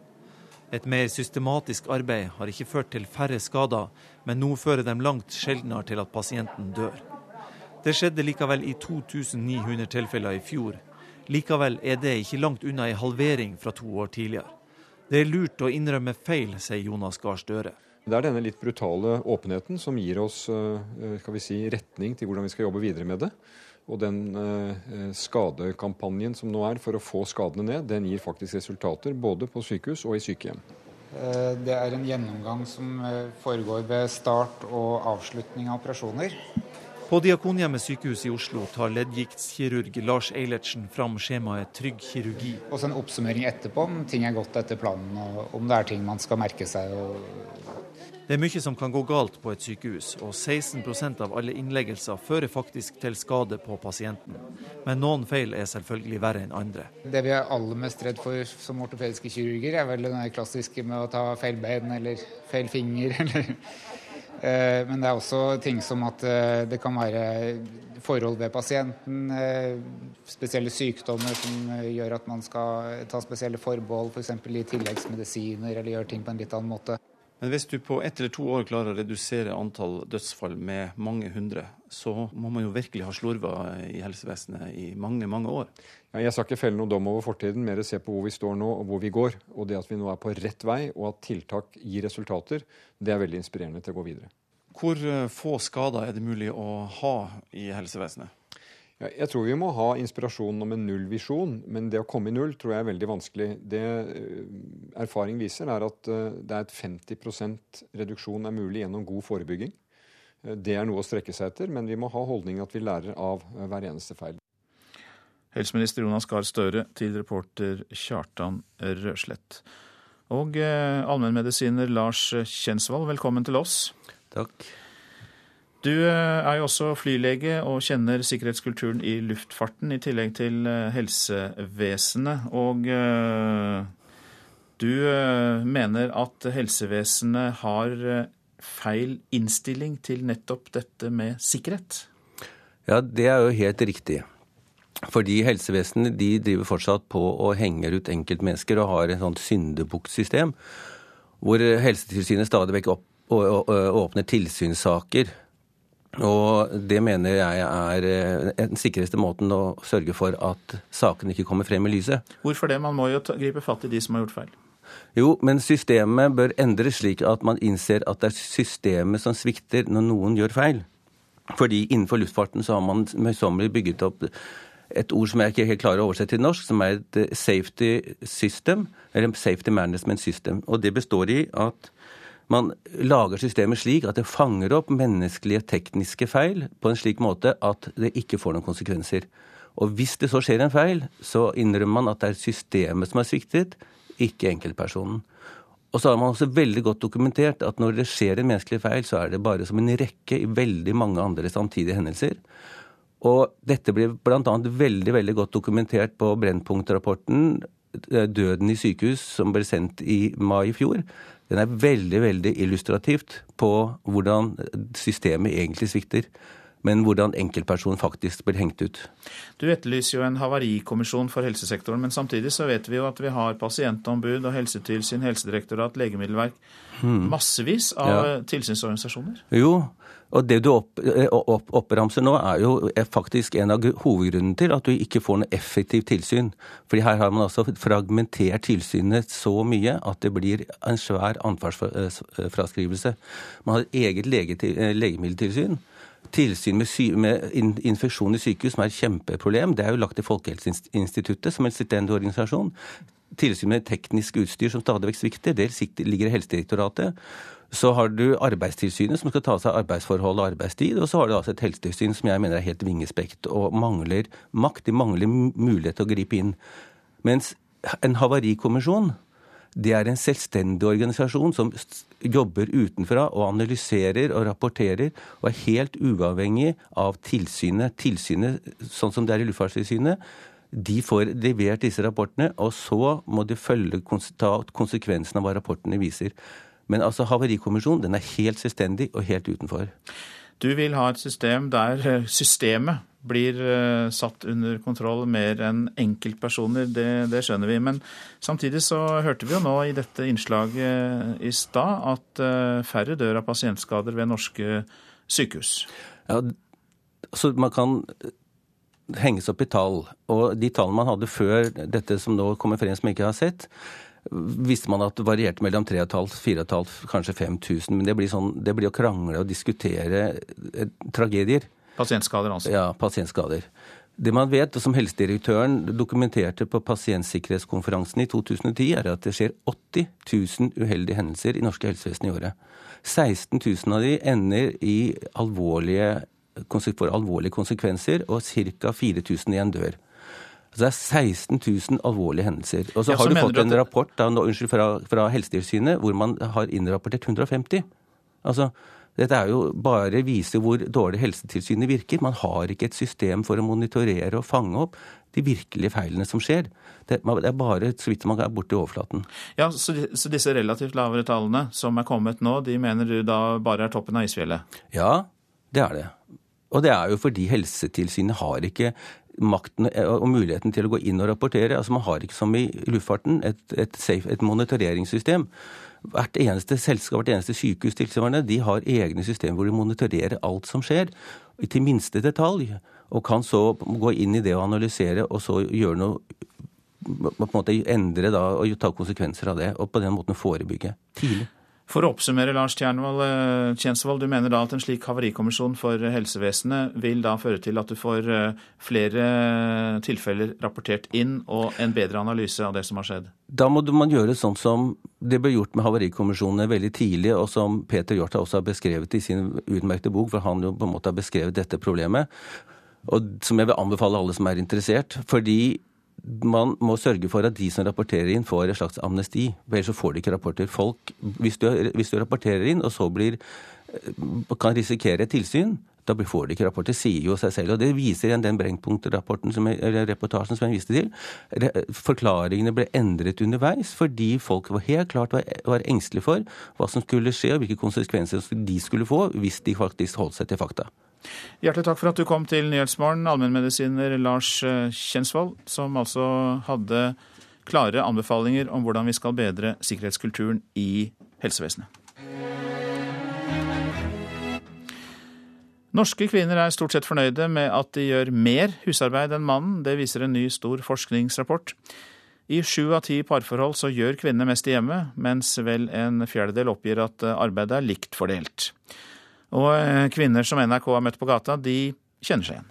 Et mer systematisk arbeid har ikke ført til færre skader, men nå fører de langt sjeldnere til at pasienten dør. Det skjedde likevel i 2900 tilfeller i fjor. Likevel er det ikke langt unna en halvering fra to år tidligere. Det er lurt å innrømme feil, sier Jonas Gahr Støre. Det er denne litt brutale åpenheten som gir oss eh, si, retning til hvordan vi skal jobbe videre med det. Og den eh, skadekampanjen som nå er for å få skadene ned, den gir faktisk resultater både på sykehus og i sykehjem. Eh, det er en gjennomgang som eh, foregår ved start og avslutning av operasjoner. På Diakonhjemmet sykehus i Oslo tar leddgiktskirurg Lars Eilertsen fram skjemaet Trygg kirurgi. Og så en oppsummering etterpå om ting er gått etter planen, og om det er ting man skal merke seg. Det er mye som kan gå galt på et sykehus, og 16% av alle innleggelser fører faktisk til skade på pasienten. Men noen feil er selvfølgelig verre enn andre. Det vi er aller mest redd for som ortopediske kirurger, er vel det klassiske med å ta feil bein eller feil finger. eller Eh, men det er også ting som at eh, det kan være forhold ved pasienten, eh, spesielle sykdommer som gjør at man skal ta spesielle forbehold, f.eks. For i tilleggsmedisiner eller gjøre ting på en litt annen måte. Men hvis du på ett eller to år klarer å redusere antall dødsfall med mange hundre, så må man jo virkelig ha slurva i helsevesenet i mange, mange år. Ja, jeg skal ikke felle noen dom over fortiden, mer se på hvor vi står nå og hvor vi går. Og det at vi nå er på rett vei, og at tiltak gir resultater, det er veldig inspirerende til å gå videre. Hvor eh, få skader er det mulig å ha i helsevesenet? Jeg tror vi må ha inspirasjon om en nullvisjon, men det å komme i null tror jeg er veldig vanskelig. Det eh, erfaring viser, er at eh, det er et 50% reduksjon er mulig gjennom god forebygging. Eh, det er noe å strekke seg etter, men vi må ha holdningen at vi lærer av hver eneste feil. Helseminister Jonas Gahr Støre til reporter Kjartan Røslett. Og allmennmedisiner Lars Kjensvold, velkommen til oss. Takk. Du eh, er jo også flylege og kjenner sikkerhetskulturen i luftfarten, i tillegg til eh, helsevesenet. Og eh, du mener at helsevesenet har feil innstilling til nettopp dette med sikkerhet? Ja, det er jo helt riktig. Fordi helsevesenet de driver fortsatt på og henger ut enkeltmennesker og har et sånt syndebukksystem, hvor Helsetilsynet stadig vekk åpner tilsynssaker og det mener jeg er eh, den sikreste måten å sørge for at sakene ikke kommer frem i lyset. Hvorfor det? Man må jo gripe fatt i de som har gjort feil. Jo, men systemet bør endres slik at man innser at det er systemet som svikter når noen gjør feil. Fordi innenfor luftfarten så har man møysommelig bygget opp et ord som jeg ikke helt klarer å oversette til norsk, som er et safety system, eller safety management system. Og det består i at man lager systemet slik at det fanger opp menneskelige tekniske feil på en slik måte at det ikke får noen konsekvenser. Og hvis det så skjer en feil, så innrømmer man at det er systemet som har sviktet, ikke enkeltpersonen. Og så har man også veldig godt dokumentert at når det skjer en menneskelig feil, så er det bare som en rekke i veldig mange andre samtidige hendelser. Og dette ble bl.a. veldig veldig godt dokumentert på Brennpunkt-rapporten eh, 'Døden i sykehus', som ble sendt i mai i fjor. Den er veldig veldig illustrativt på hvordan systemet egentlig svikter. Men hvordan enkeltpersonen faktisk blir hengt ut. Du etterlyser jo en havarikommisjon for helsesektoren, men samtidig så vet vi jo at vi har pasientombud og helsetilsyn, helsedirektorat, legemiddelverk. Hmm. Massevis av ja. tilsynsorganisasjoner. Jo, og det du opp, eh, opp, oppramser nå, er jo faktisk en av hovedgrunnene til at du ikke får noe effektivt tilsyn. Fordi her har man altså fragmentert tilsynet så mye at det blir en svær ansvarsfraskrivelse. Man har et eget lege, legemiddeltilsyn. Tilsyn med, sy med infeksjon i sykehus, som er et kjempeproblem, det er jo lagt til Folkehelseinstituttet som en selvstendig organisasjon. Tilsyn med teknisk utstyr som stadig vekk svikter, det ligger i Helsedirektoratet. Så har du Arbeidstilsynet, som skal ta seg arbeidsforhold og arbeidstid. Og så har du altså et helsetilsyn som jeg mener er helt vingespekt og mangler makt. De mangler mulighet til å gripe inn. Mens en havarikommisjon, det er en selvstendig organisasjon som jobber utenfra og analyserer og rapporterer, og er helt uavhengig av tilsynet. Tilsynet, sånn som det er i Luftfartstilsynet, de får levert disse rapportene, og så må de følge, ta konsekvensen av hva rapportene viser. Men altså Havarikommisjonen den er helt selvstendig og helt utenfor. Du vil ha et system der eh, systemet blir eh, satt under kontroll mer enn enkeltpersoner. Det, det skjønner vi. Men samtidig så hørte vi jo nå i dette innslaget i stad at eh, færre dør av pasientskader ved norske sykehus. Ja, så man kan henges opp i tall. Og de tallene man hadde før dette som nå kommer frem som jeg ikke har sett, visste man at det varierte mellom 3500, 4500, kanskje 5000. Men det blir, sånn, det blir å krangle og diskutere eh, tragedier. Pasientskader, altså? Ja, pasientskader. Det man vet, og som helsedirektøren dokumenterte på pasientsikkerhetskonferansen i 2010, er at det skjer 80 000 uheldige hendelser i norske helsevesen i året. 16 000 av de ender i alvorlige, får alvorlige konsekvenser, og ca. 4000 igjen dør. Så det er 16 000 alvorlige hendelser. Og så ja, har du fått en rapport da, nå, unnskyld, fra, fra Helsetilsynet hvor man har innrapportert 150. Altså, dette er jo bare viser hvor dårlig Helsetilsynet virker. Man har ikke et system for å monitorere og fange opp de virkelige feilene som skjer. Det, er bare så vidt man er borti overflaten. Ja, så, så disse relativt lavere tallene som er kommet nå, de mener du da bare er toppen av isfjellet? Ja, det er det. Og det er jo fordi Helsetilsynet har ikke makten eh, og muligheten til å gå inn og rapportere. Altså Man har ikke som i luftfarten et, et, safe, et monitoreringssystem. Hvert eneste selskap, hvert eneste sykehus tilsvarende, de har egne systemer hvor de monitorerer alt som skjer, til minste detalj. Og kan så gå inn i det og analysere, og så gjøre noe på en måte endre da, og ta konsekvenser av det. Og på den måten forebygge tidlig. For å oppsummere, Lars eh, Tjensvold, du mener da at en slik havarikommisjon for helsevesenet vil da føre til at du får eh, flere tilfeller rapportert inn, og en bedre analyse av det som har skjedd? Da må man gjøre sånn som det ble gjort med havarikommisjonene veldig tidlig, og som Peter Hjorth også har beskrevet i sin utmerkede bok, for han jo på en måte har beskrevet dette problemet. Og som jeg vil anbefale alle som er interessert. fordi man må sørge for at de som rapporterer inn, får et slags amnesti. Ellers så får de ikke rapporter. Folk, hvis du, hvis du rapporterer inn, og så blir, eh, kan risikere et tilsyn, da får de ikke rapport. Det sier jo seg selv. og Det viser igjen den Brennpunkt-reportasjen som, som jeg viste til. Forklaringene ble endret underveis fordi folk var helt klart var, var engstelige for hva som skulle skje, og hvilke konsekvenser de skulle få hvis de faktisk holdt seg til fakta. Hjertelig takk for at du kom til Nyhetsmorgen, allmennmedisiner Lars eh, Kjensvold, som altså hadde klare anbefalinger om hvordan vi skal bedre sikkerhetskulturen i helsevesenet. Norske kvinner er stort sett fornøyde med at de gjør mer husarbeid enn mannen. Det viser en ny, stor forskningsrapport. I sju av ti parforhold så gjør kvinnene mest i hjemmet, mens vel en fjerdedel oppgir at arbeidet er likt fordelt. Og eh, kvinner som NRK har møtt på gata, de kjenner seg igjen.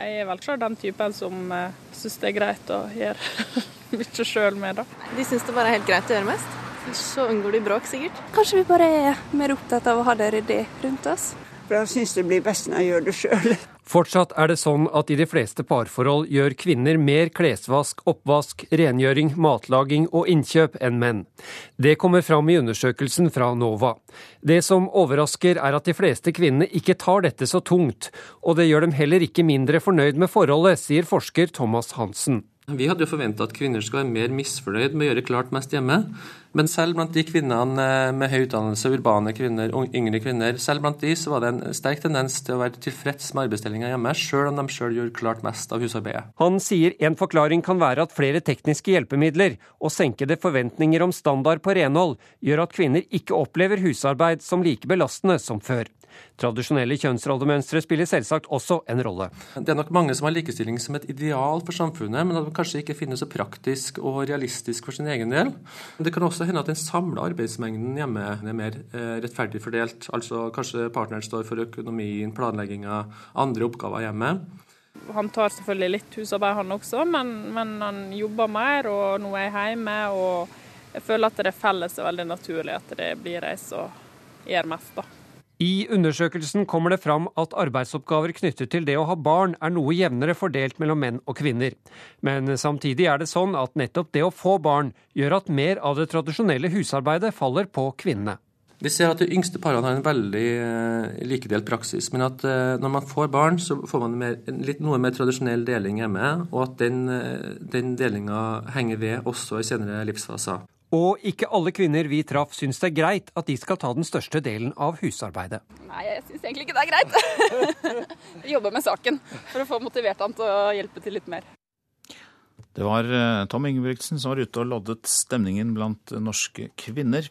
Jeg er vel klart den typen som uh, syns det er greit å gjøre mye sjøl med, da. De syns det bare er helt greit å gjøre mest. Så unngår de bråk, sikkert. Kanskje vi bare er mer opptatt av å ha det ryddig rundt oss. For jeg syns det blir best når jeg gjør det sjøl. Fortsatt er det sånn at i de fleste parforhold gjør kvinner mer klesvask, oppvask, rengjøring, matlaging og innkjøp enn menn. Det kommer fram i undersøkelsen fra NOVA. Det som overrasker er at de fleste kvinnene ikke tar dette så tungt, og det gjør dem heller ikke mindre fornøyd med forholdet, sier forsker Thomas Hansen. Vi hadde jo forventa at kvinner skulle være mer misfornøyd med å gjøre klart mest hjemme. Men selv blant de kvinnene eh, med høy utdannelse, urbane kvinner, yngre kvinner, selv blant de så var det en sterk tendens til å være tilfreds med arbeidsdelinga hjemme, sjøl om de sjøl gjorde klart mest av husarbeidet. Han sier en forklaring kan være at flere tekniske hjelpemidler og senkede forventninger om standard på renhold gjør at kvinner ikke opplever husarbeid som like belastende som før. Tradisjonelle kjønnsrollemønstre spiller selvsagt også en rolle. Det er nok mange som har likestilling som et ideal for samfunnet, men at man kanskje ikke finner så praktisk og realistisk for sin egen del. Det kan også hende at den samla arbeidsmengden hjemme er mer eh, rettferdig fordelt. Altså kanskje partneren står for økonomien, planlegginga, andre oppgaver hjemme. Han tar selvfølgelig litt husarbeid, han også, men, men han jobber mer, og nå er jeg hjemme. og jeg føler at det felles er veldig naturlig at det blir jeg som gjør mest, da. I undersøkelsen kommer det fram at arbeidsoppgaver knyttet til det å ha barn er noe jevnere fordelt mellom menn og kvinner. Men samtidig er det sånn at nettopp det å få barn gjør at mer av det tradisjonelle husarbeidet faller på kvinnene. Vi ser at de yngste parene har en veldig eh, likedelt praksis, men at eh, når man får barn, så får man mer, litt, noe mer tradisjonell deling hjemme, og at den, eh, den delinga henger ved også i senere livsfaser. Og ikke alle kvinner vi traff syns det er greit at de skal ta den største delen av husarbeidet. Nei, jeg syns egentlig ikke det er greit. Jobber med saken for å få motivert han til å hjelpe til litt mer. Det var eh, Tom Ingebrigtsen som var ute og loddet stemningen blant norske kvinner.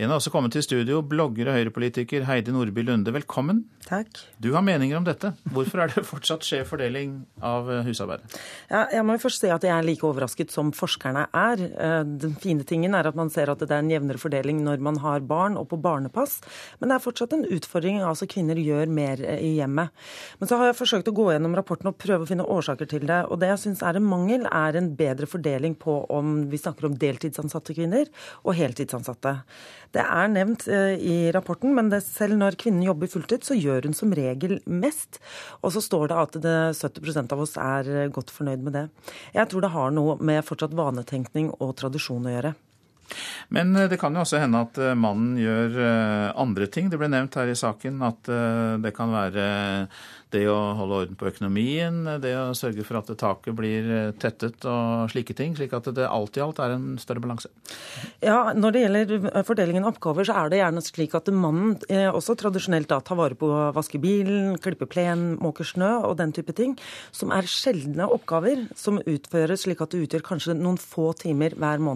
En har også kommet til studio, blogger og høyrepolitiker Heidi Nordby Lunde. Velkommen. Takk. Du har meninger om dette. Hvorfor er det fortsatt skjev fordeling av eh, husarbeidet? Ja, jeg må jo først si at jeg er like overrasket som forskerne er. Eh, den fine tingen er at man ser at det er en jevnere fordeling når man har barn og på barnepass. Men det er fortsatt en utfordring. altså Kvinner gjør mer eh, i hjemmet. Men så har jeg forsøkt å gå gjennom rapporten og prøve å finne årsaker til det. Og det jeg syns er en mangel, er en bedre fordeling på om vi snakker om deltidsansatte kvinner og heltidsansatte. Det er nevnt i rapporten, men selv når kvinnen jobber fulltid, så gjør hun som regel mest. Og så står det at det 70% av oss er godt fornøyd med det. Jeg tror det har noe med fortsatt vanetenkning og tradisjon å gjøre. Men eh, det kan jo også hende at eh, mannen gjør eh, andre ting. Det ble nevnt her i saken at det kan være det å holde orden på økonomien, det å sørge for at taket blir eh, tettet og slike ting. Slik at det alt i alt er en større balanse. Ja, Når det gjelder eh, fordelingen av oppgaver, så er det gjerne slik at mannen eh, også tradisjonelt da tar vare på å vaske bilen, klippe plen, måke snø og den type ting. Som er sjeldne oppgaver som utføres slik at det utgjør kanskje noen få timer hver måned.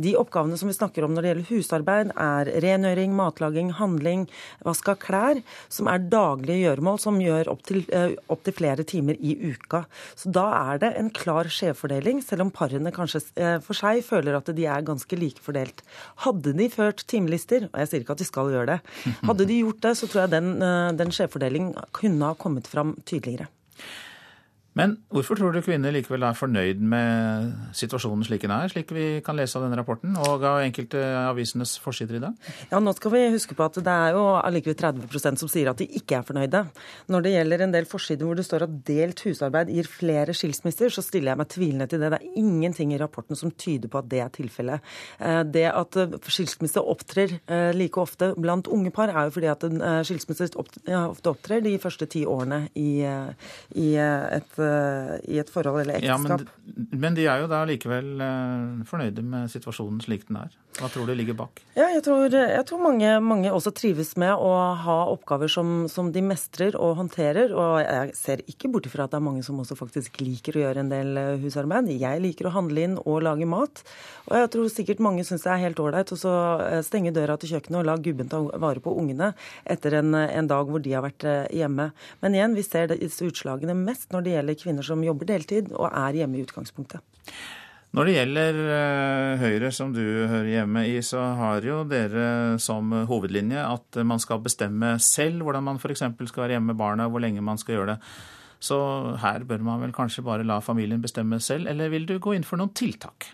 De oppgavene som vi snakker om når det gjelder husarbeid, er rengjøring, matlaging, handling, vask av klær, som er daglige gjøremål som gjør opptil eh, opp til flere timer i uka. Så da er det en klar skjevfordeling, selv om parene kanskje eh, for seg føler at de er ganske likefordelt. Hadde de ført timelister, og jeg sier ikke at de skal gjøre det, hadde de gjort det, så tror jeg den, eh, den skjevfordelingen kunne ha kommet fram tydeligere. Men hvorfor tror du kvinner likevel er fornøyd med situasjonen slik den er, slik vi kan lese av denne rapporten og av enkelte avisenes forsider i dag? Ja, Nå skal vi huske på at det er jo allikevel 30% som sier at de ikke er fornøyde. Når det gjelder en del forsider hvor det står at delt husarbeid gir flere skilsmisser, så stiller jeg meg tvilende til det. Det er ingenting i rapporten som tyder på at det er tilfellet. Eh, det at eh, skilsmisse opptrer eh, like ofte blant unge par, er jo fordi at skilsmisse ofte opptrer de første ti årene i, i et i et forhold eller ekteskap. Ja, men, men, de er jo da likevel uh, fornøyde med situasjonen slik den er. Hva tror du ligger bak? Ja, jeg tror, jeg tror mange, mange, også trives med å ha oppgaver som, som, de mestrer og håndterer. Og jeg ser ikke bort ifra at det er mange som også faktisk liker å gjøre en del eh, husarbeid. Jeg liker å handle inn og lage mat. Og jeg tror sikkert mange syns det er helt ålreit å eh, stenge døra til kjøkkenet og la gubben ta vare på ungene etter en, en dag hvor de har vært hjemme. Men igjen, vi ser disse utslagene mest når det gjelder kvinner som jobber deltid og er hjemme i utgangspunktet. Når det gjelder eh, Høyre, som du hører hjemme i, så har jo dere som hovedlinje at man skal bestemme selv hvordan man f.eks. skal være hjemme med barna, hvor lenge man skal gjøre det. Så her bør man vel kanskje bare la familien bestemme selv, eller vil du gå inn for noen tiltak?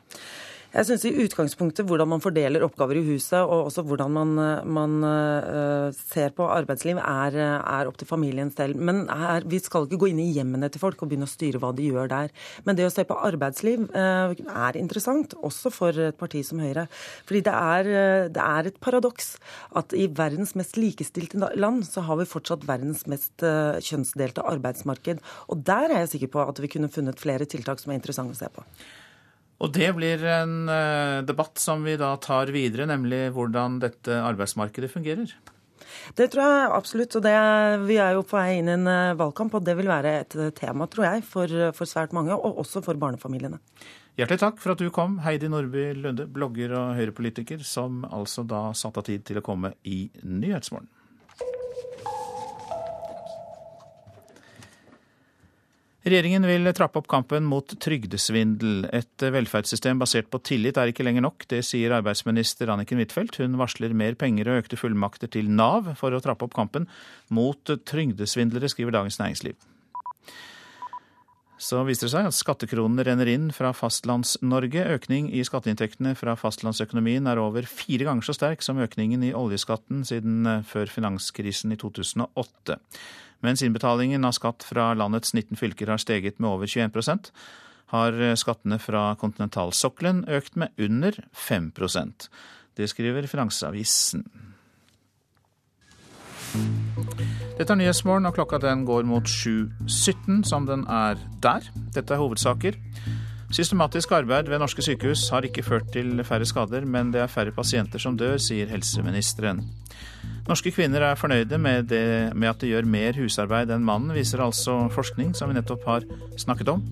Jeg syns i utgangspunktet hvordan man fordeler oppgaver i huset, og også hvordan man, man uh, ser på arbeidsliv, er, er, opp til familien selv. Men er, vi skal ikke gå inn i hjemmene til folk og begynne å styre hva de gjør der. Men det å se på arbeidsliv uh, er interessant, også for et parti som Høyre. Fordi det er, det er et paradoks at i verdens mest likestilte land så har vi fortsatt verdens mest kjønnsdelte arbeidsmarked. Og der er jeg sikker på at vi kunne funnet flere tiltak som er interessante å se på. Og det blir en eh, debatt som vi da tar videre, nemlig hvordan dette arbeidsmarkedet fungerer. Det tror jeg absolutt. og det, Vi er jo på vei inn i en eh, valgkamp, og det vil være et eh, tema, tror jeg, for, for svært mange, og også for barnefamiliene. Hjertelig takk for at du kom, Heidi Nordby Lunde, blogger og høyrepolitiker, som altså da satte av tid til å komme i Nyhetsmorgen. Regjeringen vil trappe opp kampen mot trygdesvindel. Et velferdssystem basert på tillit er ikke lenger nok. Det sier arbeidsminister Anniken Huitfeldt. Hun varsler mer penger og økte fullmakter til Nav for å trappe opp kampen mot trygdesvindlere, skriver Dagens Næringsliv. Så viser det seg at skattekronene renner inn fra Fastlands-Norge. Økning i skatteinntektene fra fastlandsøkonomien er over fire ganger så sterk som økningen i oljeskatten siden før finanskrisen i 2008. Mens innbetalingen av skatt fra landets 19 fylker har steget med over 21% har skattene fra kontinentalsokkelen økt med under 5% Det skriver Finansavisen. Dette er Nyhetsmorgen, og klokka den går mot 7.17, som den er der. Dette er hovedsaker. Systematisk arbeid ved norske sykehus har ikke ført til færre skader, men det er færre pasienter som dør, sier helseministeren. Norske kvinner er fornøyde med, det, med, at de gjør mer husarbeid enn mannen, viser altså forskning som vi nettopp har snakket om.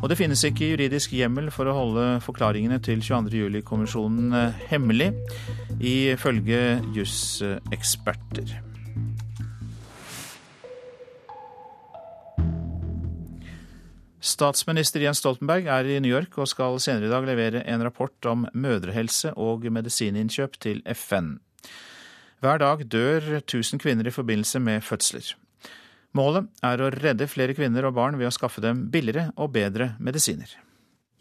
Og det finnes ikke juridisk hjemmel for å holde forklaringene til 22.07-kommisjonen eh, hemmelig, ifølge juseksperter. Statsminister Jens Stoltenberg er i New York og skal senere i dag levere en rapport om mødrehelse og medisininnkjøp til FN. Hver dag dør 1000 kvinner i forbindelse med fødsler. Målet er å redde flere kvinner og barn ved å skaffe dem billigere og bedre medisiner.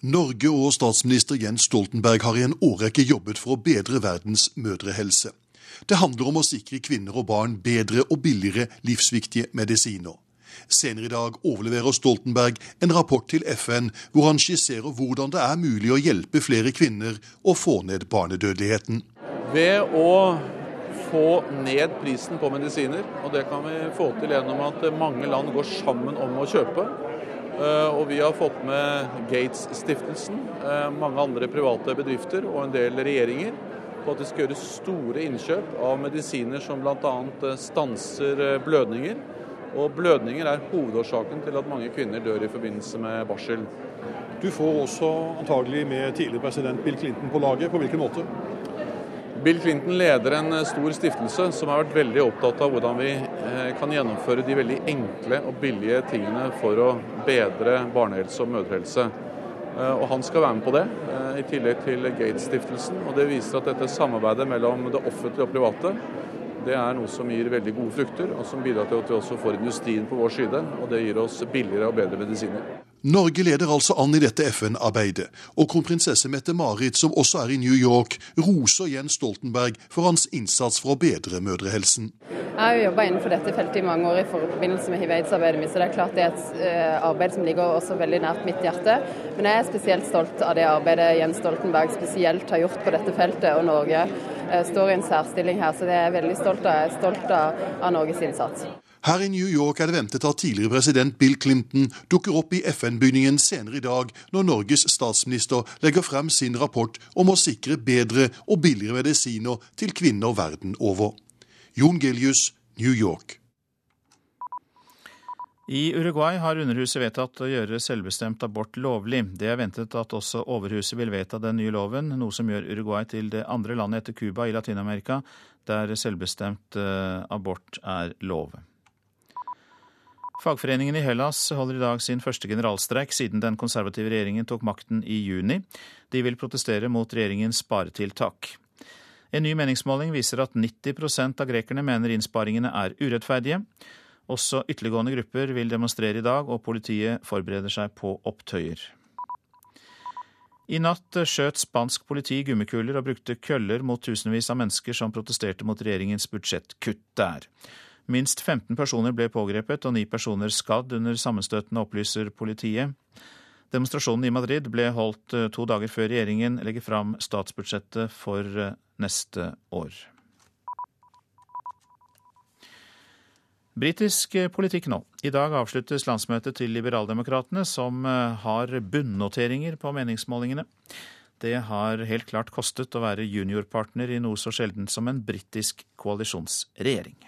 Norge og statsminister Jens Stoltenberg har i en årrekke jobbet for å bedre verdens mødrehelse. Det handler om å sikre kvinner og barn bedre og billigere livsviktige medisiner. Senere i dag overleverer Stoltenberg en rapport til FN hvor han skisserer hvordan det er mulig å hjelpe flere kvinner og få ned barnedødeligheten. Ved å få ned prisen på medisiner. Og det kan vi få til gjennom at mange land går sammen om å kjøpe. Eh, og vi har fått med Gates-stiftelsen, eh, mange andre private bedrifter og en del regjeringer på at de skal gjøre store innkjøp av medisiner som bl.a. Eh, stanser blødninger. Og blødninger er hovedårsaken til at mange kvinner dør i forbindelse med barsel. Du får også antagelig med tidligere president Bill Clinton på laget. På hvilken måte? Bill Clinton leder en eh, stor stiftelse som har vært veldig opptatt av hvordan vi eh, kan gjennomføre de veldig enkle og billige tingene for å bedre barnehelse og mødrehelse. Eh, og Han skal være med på det, i tillegg til Gates-stiftelsen. og Det viser at dette samarbeidet mellom det offentlige og private det er noe som gir veldig gode frukter, og som bidrar til at vi også får industrien på vår side. Og det gir oss billigere og bedre medisiner. Norge leder altså an i dette FN-arbeidet, og kronprinsesse Mette-Marit, som også er i New York, roser Jens Stoltenberg for hans innsats for å bedre mødrehelsen. Jeg har jo jobba innenfor dette feltet i mange år i forbindelse med hiv-aids-arbeidet mitt, så det er klart det er et eh, arbeid som ligger også veldig nært mitt hjerte. Men jeg er spesielt stolt av det arbeidet Jens Stoltenberg spesielt har gjort på dette feltet, og Norge eh, står i en særstilling her, så det er jeg veldig stolt av. Jeg er stolt av, Norges innsats. Her i New York er det ventet at tidligere president Bill Clinton dukker opp i FN-bygningen senere i dag, når Norges statsminister legger frem sin rapport om å sikre bedre og billigere medisiner til kvinner verden over. Jon Gelius, New York. I Uruguay har Underhuset vedtatt å gjøre selvbestemt abort lovlig. Det er ventet at også Overhuset vil vedta den nye loven, noe som gjør Uruguay til det andre landet etter Cuba i Latin-Amerika der selvbestemt eh, abort er lov. Fagforeningen i Hellas holder i dag sin første generalstreik siden den konservative regjeringen tok makten i juni. De vil protestere mot regjeringens sparetiltak. En ny meningsmåling viser at 90% av grekerne mener innsparingene er urettferdige. Også ytterliggående grupper vil demonstrere i dag, og politiet forbereder seg på opptøyer. I natt skjøt spansk politi gummikuler og brukte køller mot tusenvis av mennesker som protesterte mot regjeringens budsjettkutt der. Minst 15 personer ble pågrepet og ni personer skadd under sammenstøtene, opplyser politiet. Demonstrasjonen i Madrid ble holdt eh, to dager før regjeringen legger fram statsbudsjettet for eh, neste år. Britisk politikk nå. I dag avsluttes landsmøtet til Liberaldemokratene, som eh, har bunnnoteringer på meningsmålingene. Det har helt klart kostet å være juniorpartner i noe så sjeldent som en britisk koalisjonsregjering.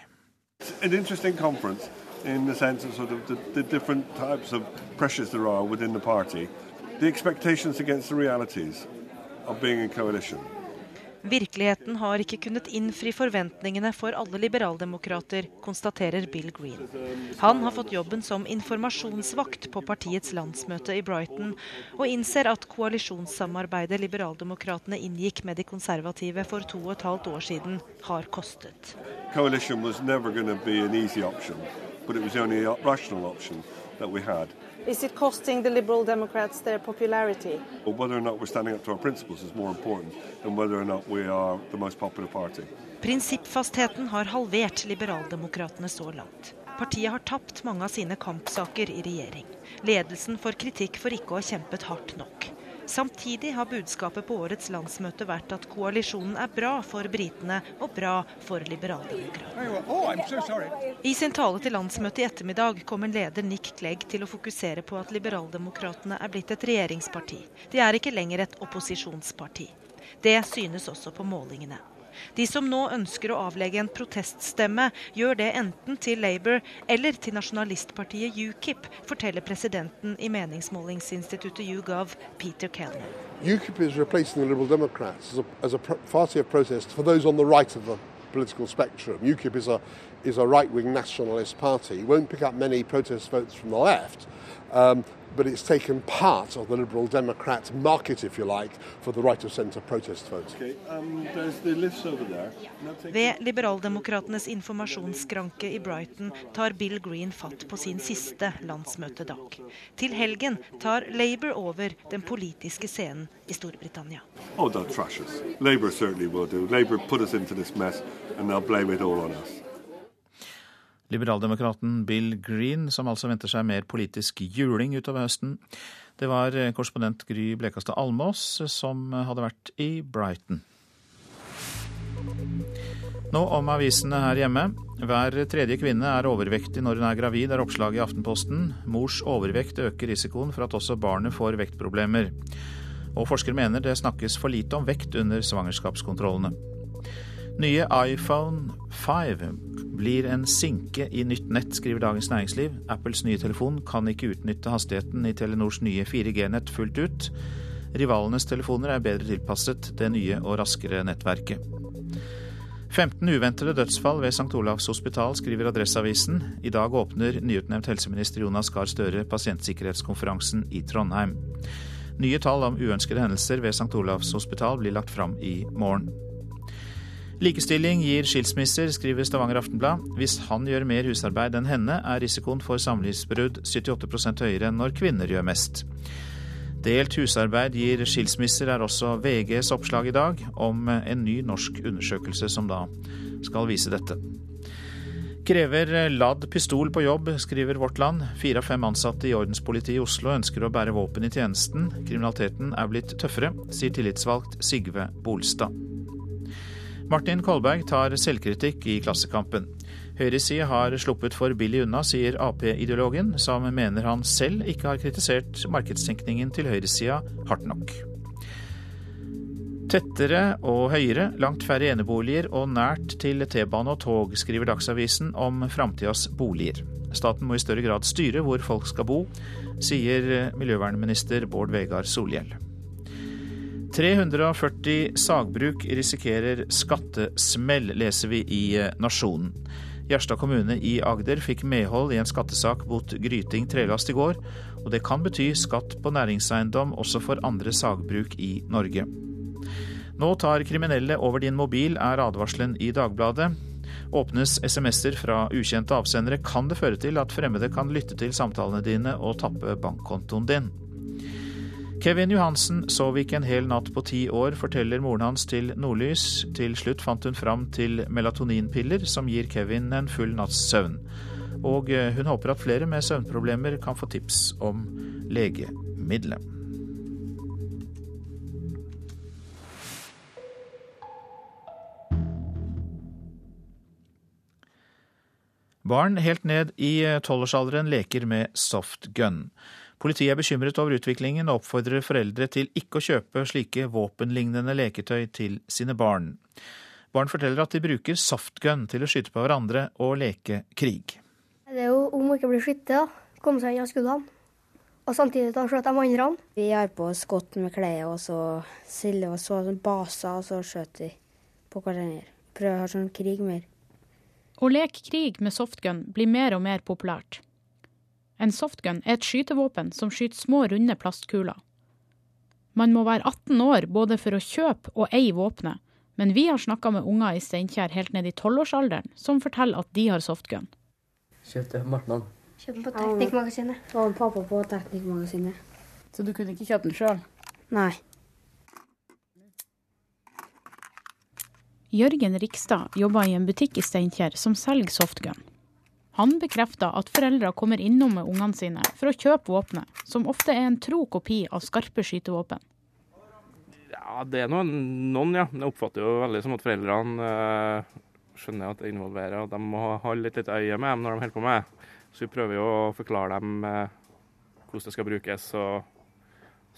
It's an interesting conference in the sense of sort of the, the different types of pressures there are within the party, the expectations against the realities of being in coalition. Virkeligheten har ikke kunnet innfri forventningene for alle liberaldemokrater, konstaterer Bill Green. Han har fått jobben som informasjonsvakt på partiets landsmøte i Brighton, og innser at koalisjonssamarbeidet liberaldemokratene inngikk med de konservative for to og et halvt år siden, har kostet. Coalition was never going to be an easy option, but it was the only rational option that we had. Is it costing the Liberal Democrats their popularity? Well, whether or not we're standing up to our principles is more important than whether or not we are the most popular party. Prinsippfastheten har halvert liberaldemokratene så langt. Partiet har tapt mange av sine kampsaker i regjering. Ledelsen får kritikk for ikke å ha kjempet hardt nok. Samtidig har budskapet på årets landsmøte vært at koalisjonen er bra for britene og bra for liberaldemokratene. Oh, I sin tale til landsmøtet i ettermiddag kommer leder Nick Clegg til å fokusere på at liberaldemokratene er blitt et regjeringsparti. De er ikke lenger et opposisjonsparti. Det synes også på målingene. De som nå ønsker å avlegge en proteststemme, gjør det enten til Labour eller til nasjonalistpartiet UKIP, forteller presidenten i meningsmålingsinstituttet YouGov, Peter Kellner. UKIP is replacing the Liberal Democrats as a, as a protest for those on the right of the political spectrum. UKIP is a, is a right-wing nationalist party. It won't pick up many protest um, but it's taken part of the Liberal Democrat market, if you like, for the right of centre protest vote. Okay, um, there's the list over there. Ved liberaldemokratenes informasjonsskranke i Brighton tar Bill Green fatt på sin siste landsmøtedag. Til helgen tar Labour over den politiske scenen i Storbritannia. Oh, they'll trash us. Labour certainly will do. Labour put us into this mess, and they'll blame it all on us. Liberaldemokraten Bill Green, som altså venter seg mer politisk juling utover høsten. Det var eh, korrespondent Gry Blekastad Almås som hadde vært i Brighton. Nå om avisene her hjemme. Hver tredje kvinne er overvektig når hun er gravid, er oppslaget i Aftenposten. Mors overvekt øker risikoen for at også barnet får vektproblemer. Og forskere mener det snakkes for lite om vekt under svangerskapskontrollene. Nye iPhone 5 blir en sinke i nytt nett, skriver Dagens Næringsliv. Apples nye telefon kan ikke utnytte hastigheten i Telenors nye 4G-nett fullt ut. Rivalenes telefoner er bedre tilpasset det nye og raskere nettverket. 15 uventede dødsfall ved St. Olavs hospital, skriver Adresseavisen. I dag åpner nyutnevnt helseminister Jonas Gahr Støre pasientsikkerhetskonferansen i Trondheim. Nye tall om uønskede hendelser ved St. Olavs hospital blir lagt fram i morgen. Likestilling gir skilsmisser, skriver Stavanger Aftenblad. Hvis han gjør mer husarbeid enn henne, er risikoen for samlivsbrudd 78% høyere enn når kvinner gjør mest. Delt husarbeid gir skilsmisser, er også VGs oppslag i dag, om en ny norsk undersøkelse som da skal vise dette. Krever ladd pistol på jobb, skriver Vårt Land. Fire av fem ansatte i ordenspolitiet i Oslo ønsker å bære våpen i tjenesten. Kriminaliteten er blitt tøffere, sier tillitsvalgt Sigve Bolstad. Martin Kolberg tar selvkritikk i Klassekampen. Høyresida har sluppet for billig unna, sier Ap-ideologen, som mener han selv ikke har kritisert markedstenkningen til høyresida hardt nok. Tettere og høyere, langt færre eneboliger og nært til T-bane og tog, skriver Dagsavisen om framtidas boliger. Staten må i større grad styre hvor folk skal bo, sier miljøvernminister Bård Vegar Solhjell. 340 sagbruk risikerer skattesmell, leser vi i Nasjonen. Gjerstad kommune i Agder fikk medhold i en skattesak mot Gryting trelast i går, og det kan bety skatt på næringseiendom også for andre sagbruk i Norge. Nå tar kriminelle over din mobil, er advarselen i Dagbladet. Åpnes SMS-er fra ukjente avsendere, kan det føre til at fremmede kan lytte til samtalene dine og tappe bankkontoen din. Kevin Johansen sov ikke en hel natt på ti år, forteller moren hans til Nordlys. Til slutt fant hun fram til melatoninpiller, som gir Kevin en full natts søvn. Og eh, hun håper at flere med søvnproblemer kan få tips om legemiddelet. Barn helt ned i tolvårsalderen leker med softgun. Politiet er bekymret over utviklingen og oppfordrer foreldre til ikke å kjøpe slike våpenlignende leketøy til sine barn. Barn forteller at de bruker softgun til å skyte på hverandre og leke krig. Det er jo om å ikke bli skutt, da. Komme seg unna skuddene. Og samtidig ta skjøt de andre. Vi har på oss godt med klær og så silde og så sånn baser, og så skjøt vi på hverandre. Prøver å ha sånn krig mer. Å leke krig med softgun blir mer og mer populært. En softgun er et skytevåpen som skyter små, runde plastkuler. Man må være 18 år både for å kjøpe og eie våpenet, men vi har snakka med unger i Steinkjer helt ned i tolvårsalderen som forteller at de har softgun. Kjøpte Martnan. Kjøpte den på Teknikkmagasinet. Og pappa på Teknikkmagasinet. Så du kunne ikke kjøpe den sjøl? Nei. Jørgen Rikstad jobber i en butikk i Steinkjer som selger softgun. Han bekrefter at foreldre kommer innom med ungene sine for å kjøpe våpenet, som ofte er en tro kopi av skarpe skytevåpen. Ja, det er noen, noen ja. Jeg oppfatter jo veldig som at foreldrene øh, skjønner at det involverer, og de må holde litt, litt øye med dem når de holder på med. Så vi prøver jo å forklare dem øh, hvordan det skal brukes og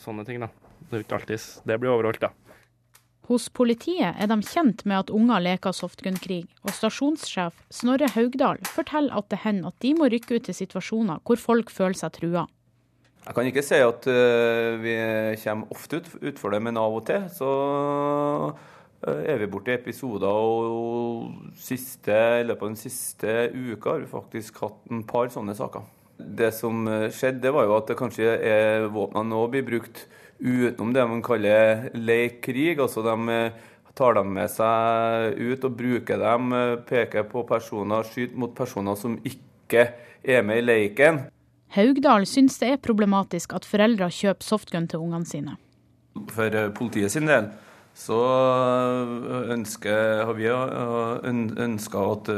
sånne ting. da. Det er ikke alltid det blir overholdt, da. Hos politiet er de kjent med at unger leker softgun-krig, og stasjonssjef Snorre Haugdal forteller at det hender at de må rykke ut til situasjoner hvor folk føler seg trua. Jeg kan ikke si at uh, vi kommer ofte ut, for det, men av og til så uh, er vi borti episoder. Og siste, i løpet av den siste uka har vi faktisk hatt en par sånne saker. Det som eh, skjedde, det var jo at det kanskje er våpnene nå blir brukt utenom det man kaller leik-krig. Altså de eh, tar dem med seg ut og bruker dem, eh, peker på personer, skyter mot personer som ikke er med i leiken. Haugdal syns det er problematisk at foreldre kjøper softgun til ungene sine. For eh, politiet sin del så ønsker, har vi ønska at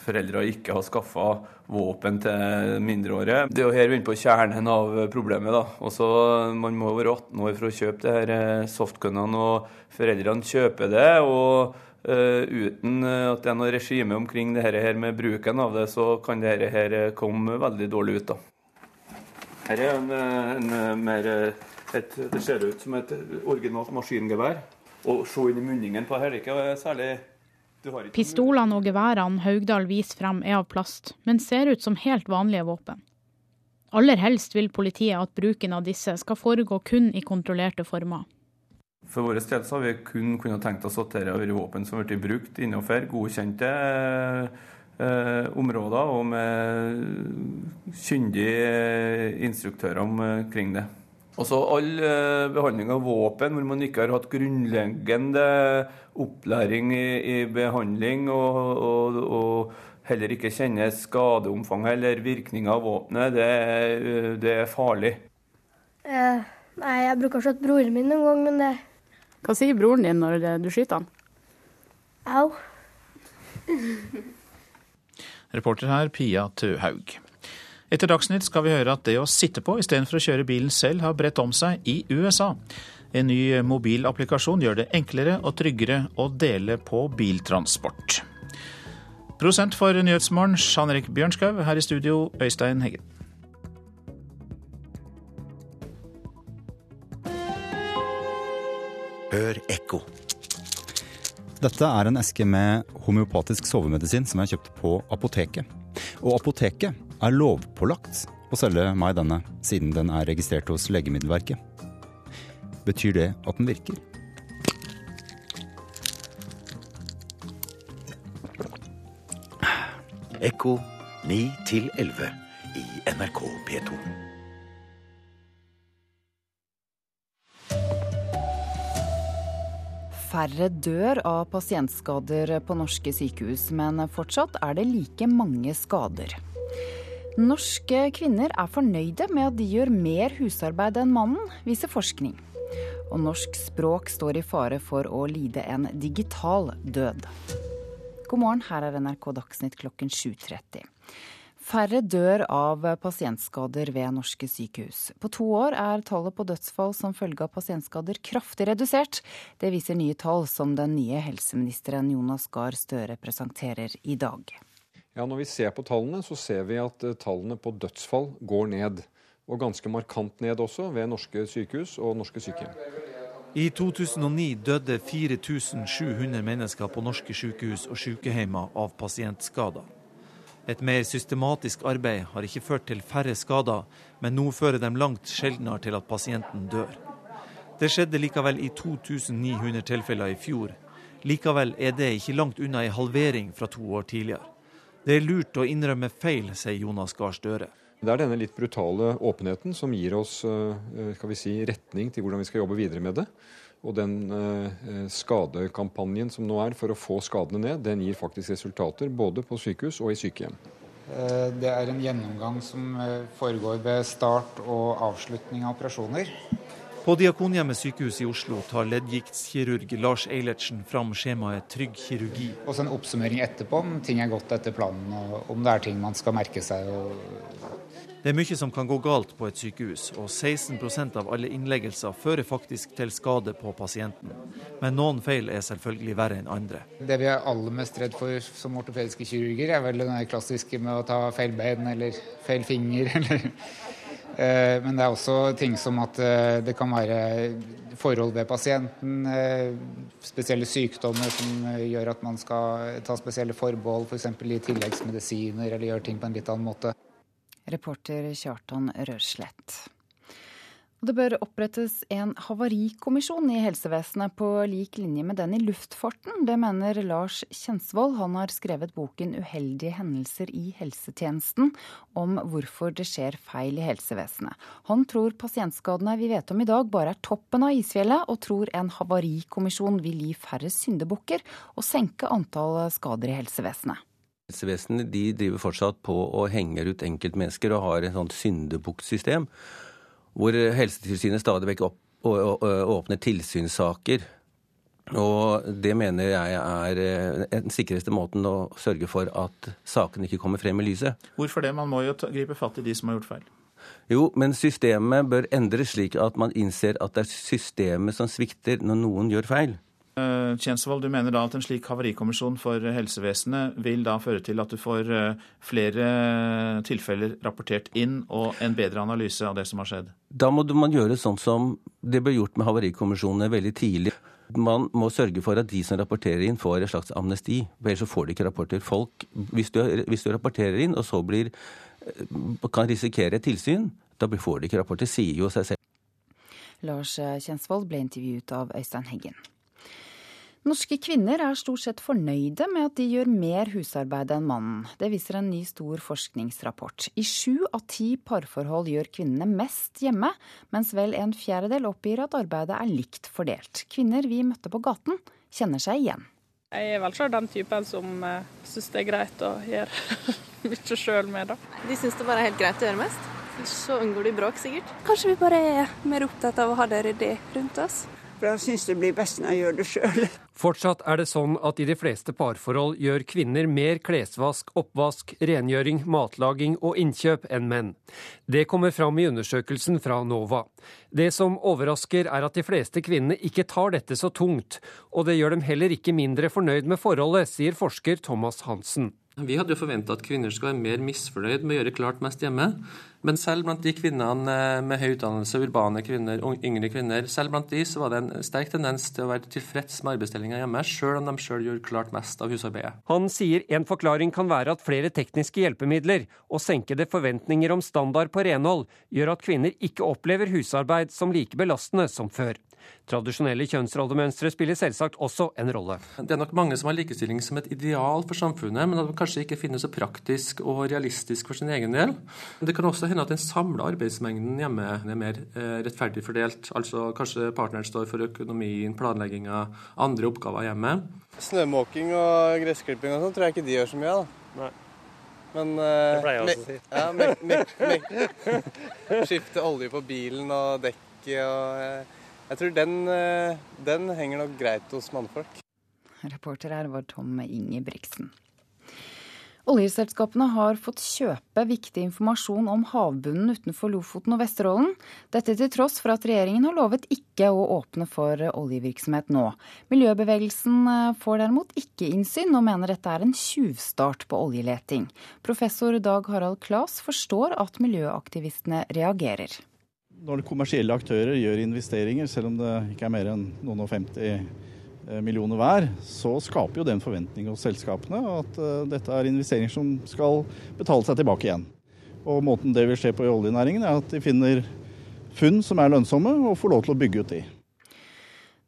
foreldre ikke har skaffa våpen til mindreårige. Det er jo her vi er på kjernen av problemet. da. Også, man må være 18 år for å kjøpe det her softgunene, og foreldrene kjøper det. og uh, Uten at det er noe regime omkring det her med bruken av det, så kan det her komme veldig dårlig ut. da. Her er en, en mer et, Det ser ut som et originalt maskingevær. Og se inn i munningen på her, det er ikke særlig Pistolene og geværene Haugdal viser frem er av plast, men ser ut som helt vanlige våpen. Aller helst vil politiet at bruken av disse skal foregå kun i kontrollerte former. For vår del har vi kun kunnet tenkt oss at dette har vært våpen som har blitt brukt innenfor godkjente eh, områder og med kyndige instruktører omkring det. Også all eh, behandling av våpen hvor man ikke har hatt grunnleggende opplæring i, i behandling, og, og, og, heller ikke kjenner skadeomfanget eller virkninga av våpenet, det, det, er farlig. Eh, nei, jeg bruker å skjøte broren min noen gang, men det Hva sier broren din når du skyter han? Au. Reporter her, Pia Tøhaug. Etter Dagsnytt skal vi høre at det å sitte på istedenfor å kjøre bilen selv har bredt om seg i USA. En ny mobilapplikasjon gjør det enklere og tryggere å dele på biltransport. Prosent for Nyhetsmorgen, Jean Erik Bjørnskaug. Her i studio, Øystein Heggen. Hør ekko. Dette er en eske med homeopatisk sovemedisin som jeg kjøpte på apoteket. Og apoteket er lovpålagt å selge meg denne, siden den er registrert hos Legemiddelverket. Betyr det at den virker? Ekko 9 11 i NRK P2. Færre dør av pasientskader på norske sykehus, men fortsatt er det like mange skader. Norske kvinner er fornøyde med at de gjør mer husarbeid enn mannen, viser forskning. Og norsk språk står i fare for å lide en digital død. God morgen, her er NRK Dagsnytt klokken 7.30. Færre dør av pasientskader ved norske sykehus. På to år er tallet på dødsfall som følge av pasientskader kraftig redusert. Det viser nye tall som den nye helseministeren Jonas Gahr Støre presenterer i dag. Ja, Når vi ser på tallene, så ser vi at eh, tallene på dødsfall går ned. Og ganske markant ned også ved norske sykehus og norske sykehjem. I 2009 døde 4700 mennesker på norske sykehus og sykehjemmer av pasientskader. Et mer systematisk arbeid har ikke ført til færre skader, men nå fører de langt sjeldnere til at pasienten dør. Det skjedde likevel i 2900 tilfeller i fjor. Likevel er det ikke langt unna en halvering fra to år tidligere. Det er lurt å innrømme feil, sier Jonas Gahr Støre. Det er denne litt brutale åpenheten som gir oss eh, skal vi si, retning til hvordan vi skal jobbe videre med det. Og den eh, skadekampanjen som nå er for å få skadene ned, den gir faktisk resultater både på sykehus og i sykehjem. Eh, det er en gjennomgang som eh, foregår ved start og avslutning av operasjoner. På Diakonhjemmet sykehus i Oslo tar leddgiktskirurg Lars Eilertsen fram skjemaet Trygg kirurgi. Og så en oppsummering etterpå om ting er gått etter planen, og om det er ting man skal merke seg. det er mye som kan gå galt på et sykehus, og 16% av alle innleggelser fører faktisk til skade på pasienten. Men noen feil er selvfølgelig verre enn andre. Det vi er aller mest redd for som ortopediske kirurger, er vel det klassiske med å ta feil bein eller feil finger. Eller. Eh, men det er også ting som at eh, det kan være forhold ved pasienten, eh, spesielle sykdommer som gjør at man skal ta spesielle forbehold, f.eks. For i tilleggsmedisiner eller gjøre ting på en litt annen måte. Reporter Kjartan Rørslett. Det bør opprettes en havarikommisjon i helsevesenet på lik linje med den i luftfarten. Det mener Lars Kjensvold. Han har skrevet boken 'Uheldige hendelser i helsetjenesten' om hvorfor det skjer feil i helsevesenet. Han tror pasientskadene vi vet om i dag bare er toppen av isfjellet, og tror en havarikommisjon vil gi færre syndebukker og senke antall skader i helsevesenet. Helsevesenet driver fortsatt på og henger ut enkeltmennesker og har et sånt syndebukksystem, hvor Helsetilsynet stadig vekk åpner tilsynssaker. Og det mener jeg er eh, den sikreste måten å sørge for at sakene ikke kommer frem i lyset. Hvorfor det? Man må jo gripe fatt i de som har gjort feil. Jo, men systemet bør endres slik at man innser at det er systemet som svikter når noen gjør feil. Eh, Kjensvold, du mener da at en slik havarikommisjon for helsevesenet vil da føre til at du får eh, flere tilfeller rapportert inn og en bedre analyse av det som har skjedd? Da må man gjøre sånn som det ble gjort med havarikommisjonene veldig tidlig. Man må sørge for at de som rapporterer inn, får et slags amnesti. Ellers så får de ikke rapporter. Folk, hvis du, hvis du rapporterer inn og så blir, eh, kan risikere et tilsyn, da får de ikke rapporter. Sier jo seg selv. Lars Kjensvold ble intervjuet av Øystein Heggen. Norske kvinner er stort sett fornøyde med at de gjør mer husarbeid enn mannen. Det viser en ny stor forskningsrapport. I sju av ti parforhold gjør kvinnene mest hjemme, mens vel en fjerdedel oppgir at arbeidet er likt fordelt. Kvinner vi møtte på gaten, kjenner seg igjen. Jeg er vel ikke den typen som uh, syns det er greit å gjøre mye sjøl med, da. De syns det bare er helt greit å gjøre mest? Så unngår de bråk, sikkert. Kanskje vi bare er mer opptatt av å ha det ryddig rundt oss. For jeg syns det blir best når jeg gjør det sjøl. Fortsatt er det sånn at i de fleste parforhold gjør kvinner mer klesvask, oppvask, rengjøring, matlaging og innkjøp enn menn. Det kommer fram i undersøkelsen fra NOVA. Det som overrasker er at de fleste kvinnene ikke tar dette så tungt, og det gjør dem heller ikke mindre fornøyd med forholdet, sier forsker Thomas Hansen. Vi hadde jo forventa at kvinner skulle være mer misfornøyd med å gjøre klart mest hjemme. Men selv blant de kvinnene eh, med høy utdannelse, urbane kvinner, yngre kvinner, selv blant de så var det en sterk tendens til å være tilfreds med arbeidsdelinga hjemme, sjøl om de sjøl gjorde klart mest av husarbeidet. Han sier en forklaring kan være at flere tekniske hjelpemidler og senkede forventninger om standard på renhold gjør at kvinner ikke opplever husarbeid som like belastende som før. Tradisjonelle kjønnsrollemønstre spiller selvsagt også en rolle. Det er nok mange som har likestilling som et ideal for samfunnet, men at det kanskje ikke finnes så praktisk og realistisk for sin egen del. Det kan også hende at den samla arbeidsmengden hjemme er mer eh, rettferdig fordelt. Altså kanskje partneren står for økonomien, planlegginga, andre oppgaver hjemme. Snømåking og gressklipping og sånn tror jeg ikke de gjør så mye av. Nei. Men uh, Det pleier jeg også å si. Ja, me, me, me, skifte olje på bilen og dekket og uh, jeg tror den, eh, den henger nok greit hos mannfolk. Reporter her var Tom Ingebrigtsen. Oljeselskapene har fått kjøpe viktig informasjon om havbunnen utenfor Lofoten og Vesterålen. Dette til tross for at regjeringen har lovet ikke å åpne for oljevirksomhet nå. Miljøbevegelsen eh, får derimot ikke innsyn, og mener dette er en tjuvstart på oljeleting. Professor Dag Harald Klas forstår at miljøaktivistene reagerer når kommersielle aktører gjør investeringer, selv om det ikke er mer enn noen og 50 eh, millioner hver, så skaper jo den forventning hos selskapene at eh, dette er investeringer som skal betale seg tilbake igjen. Og måten det vil skje på i oljenæringen, er at de finner funn som er lønnsomme, og får lov til å bygge ut de.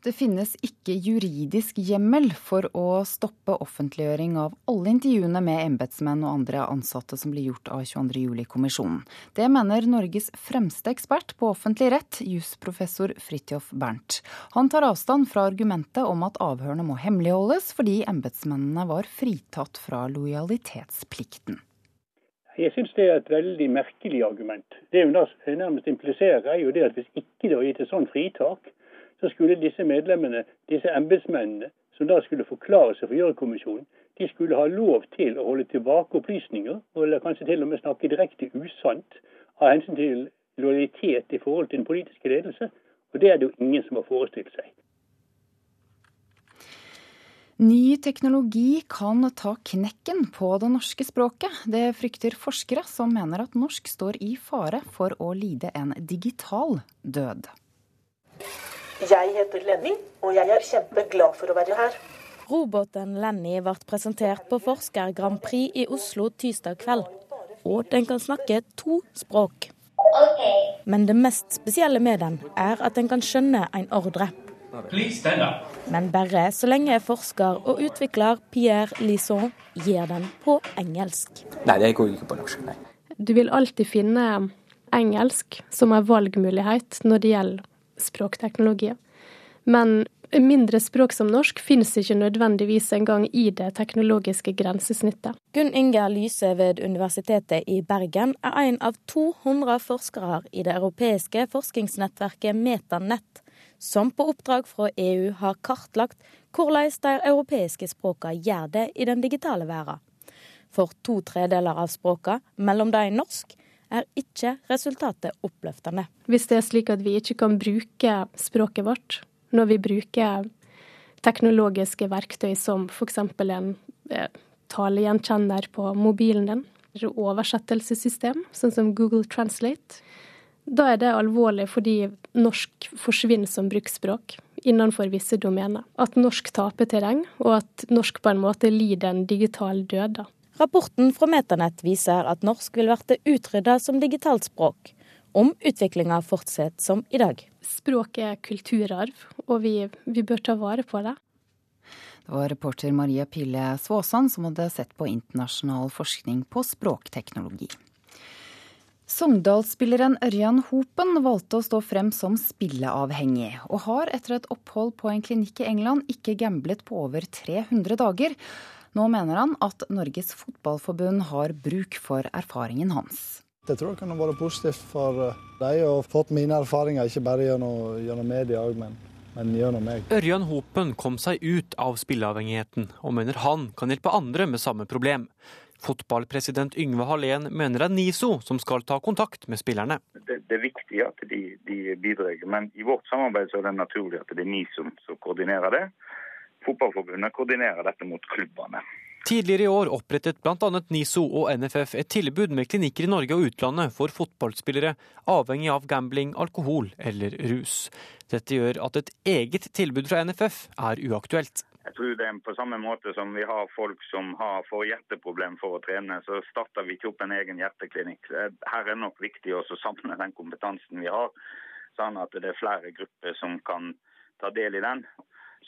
Det finnes ikke juridisk hjemmel for å stoppe offentliggjøring av alle intervjuene med embetsmenn og andre ansatte som blir gjort av 22.07-kommisjonen. Det mener Norges fremste ekspert på offentlig rett, jusprofessor Fridtjof Bernt. Han tar avstand fra argumentet om at avhørene må hemmeligholdes fordi embetsmennene var fritatt fra lojalitetsplikten. Jeg syns det er et veldig merkelig argument. Det hun nærmest impliserer, er jo det at hvis ikke det var gitt et sånt fritak, så skulle disse medlemmene, disse embetsmennene, som da skulle forklare seg for Gjørv-kommisjonen, de skulle ha lov til å holde tilbake opplysninger, eller kanskje til og med snakke direkte usant av hensyn til lojalitet i forhold til den politiske ledelse. Og det er det jo ingen som har forestilt seg. Ny teknologi kan ta knekken på det norske språket. Det frykter forskere, som mener at norsk står i fare for å lide en digital død. Jeg heter Lenny, og jeg er kjempeglad for å være her. Roboten Lenny ble presentert på Forsker Grand Prix i Oslo tirsdag kveld. Og den kan snakke to språk. Men det mest spesielle med den er at den kan skjønne en ordre. Men bare så lenge forsker og utvikler Pierre Lison gir den på engelsk. Nei, det går ikke på norsk, nei. Du vil alltid finne engelsk som en valgmulighet når det gjelder språkteknologier. Men mindre språk som norsk finnes ikke nødvendigvis engang i det teknologiske grensesnittet. Gunn Inger Lyse ved Universitetet i Bergen er en av 200 forskere i det europeiske forskningsnettverket Metanett, som på oppdrag fra EU har kartlagt hvordan de europeiske språkene gjør det i den digitale verden. For to tredeler av språkene, mellom de norsk, er ikke resultatet oppløftende. Hvis det er slik at vi ikke kan bruke språket vårt når vi bruker teknologiske verktøy som f.eks. en eh, talegjenkjenner på mobilen din, oversettelsessystem, sånn som Google Translate, da er det alvorlig fordi norsk forsvinner som bruksspråk innenfor visse domener. At norsk taper terreng, og at norsk på en måte lider en digital død. Rapporten fra Metanett viser at norsk vil bli utrydda som digitalt språk, om utviklinga fortsetter som i dag. Språk er kulturarv, og vi, vi bør ta vare på det. Det var reporter Maria Pille Svåsand som hadde sett på internasjonal forskning på språkteknologi. Sogndal-spilleren Ørjan Hopen valgte å stå frem som spilleavhengig, og har etter et opphold på en klinikk i England ikke gamblet på over 300 dager. Nå mener han at Norges Fotballforbund har bruk for erfaringen hans. Jeg tror det kan være positivt for deg dem å fått mine erfaringer, ikke bare gjennom, gjennom media, men, men gjennom meg. Ørjan Hopen kom seg ut av spilleavhengigheten, og mener han kan hjelpe andre med samme problem. Fotballpresident Yngve Hallén mener det er NISO som skal ta kontakt med spillerne. Det, det er viktig at de, de bidrar, men i vårt samarbeid så er det naturlig at det er NISO som koordinerer det. Fotballforbundet koordinerer dette mot klubbene. Tidligere i år opprettet bl.a. NISO og NFF et tilbud med klinikker i Norge og utlandet for fotballspillere avhengig av gambling, alkohol eller rus. Dette gjør at et eget tilbud fra NFF er uaktuelt. Jeg tror det er på samme måte som vi har folk som har, får hjerteproblem for å trene, så starter vi ikke opp en egen hjerteklinikk. Her er det nok viktig å samle den kompetansen vi har, sånn at det er flere grupper som kan ta del i den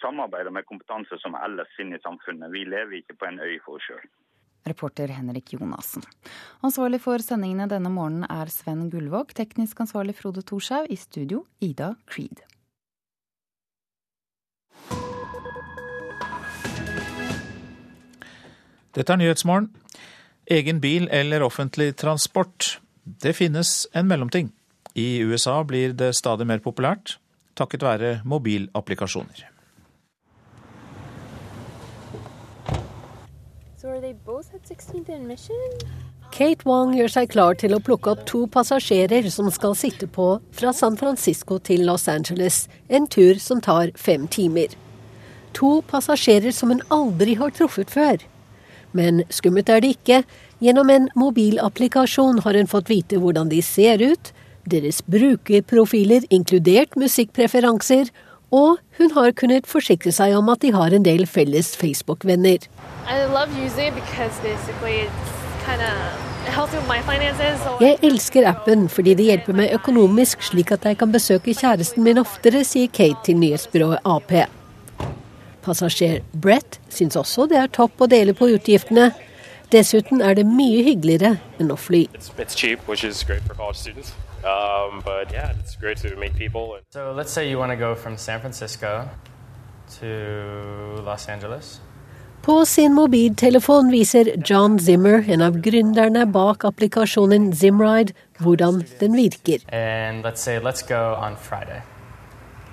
samarbeider med kompetanse som ellers finnes i samfunnet. Vi lever ikke på en øy for oss sjøl. Reporter Henrik Jonassen. Ansvarlig for sendingene denne morgenen er Sven Gullvåg. Teknisk ansvarlig Frode Thorshaug. I studio Ida Creed. Dette er Nyhetsmorgen. Egen bil eller offentlig transport. Det finnes en mellomting. I USA blir det stadig mer populært takket være mobilapplikasjoner. Kate Wong gjør seg klar til å plukke opp to passasjerer som skal sitte på fra San Francisco til Los Angeles, en tur som tar fem timer. To passasjerer som hun aldri har truffet før. Men skummelt er det ikke. Gjennom en mobilapplikasjon har hun fått vite hvordan de ser ut, deres brukerprofiler inkludert musikkpreferanser, og hun har kunnet forsikre seg om at de har en del felles Facebook-venner. Jeg elsker appen fordi det hjelper meg økonomisk slik at jeg kan besøke kjæresten min oftere, sier Kate til nyhetsbyrået Ap. Passasjer Brett syns også det er topp å dele på utgiftene. Dessuten er det mye hyggeligere enn å fly. It's, it's cheap, Um, but yeah, it's great to meet people. So let's say you want to go from San Francisco to Los Angeles. På sin mobiltelefon viser John Zimmer, en av gründerne bak applikasjonen Zimride, hvordan den virker. And let's say, let's go on Friday.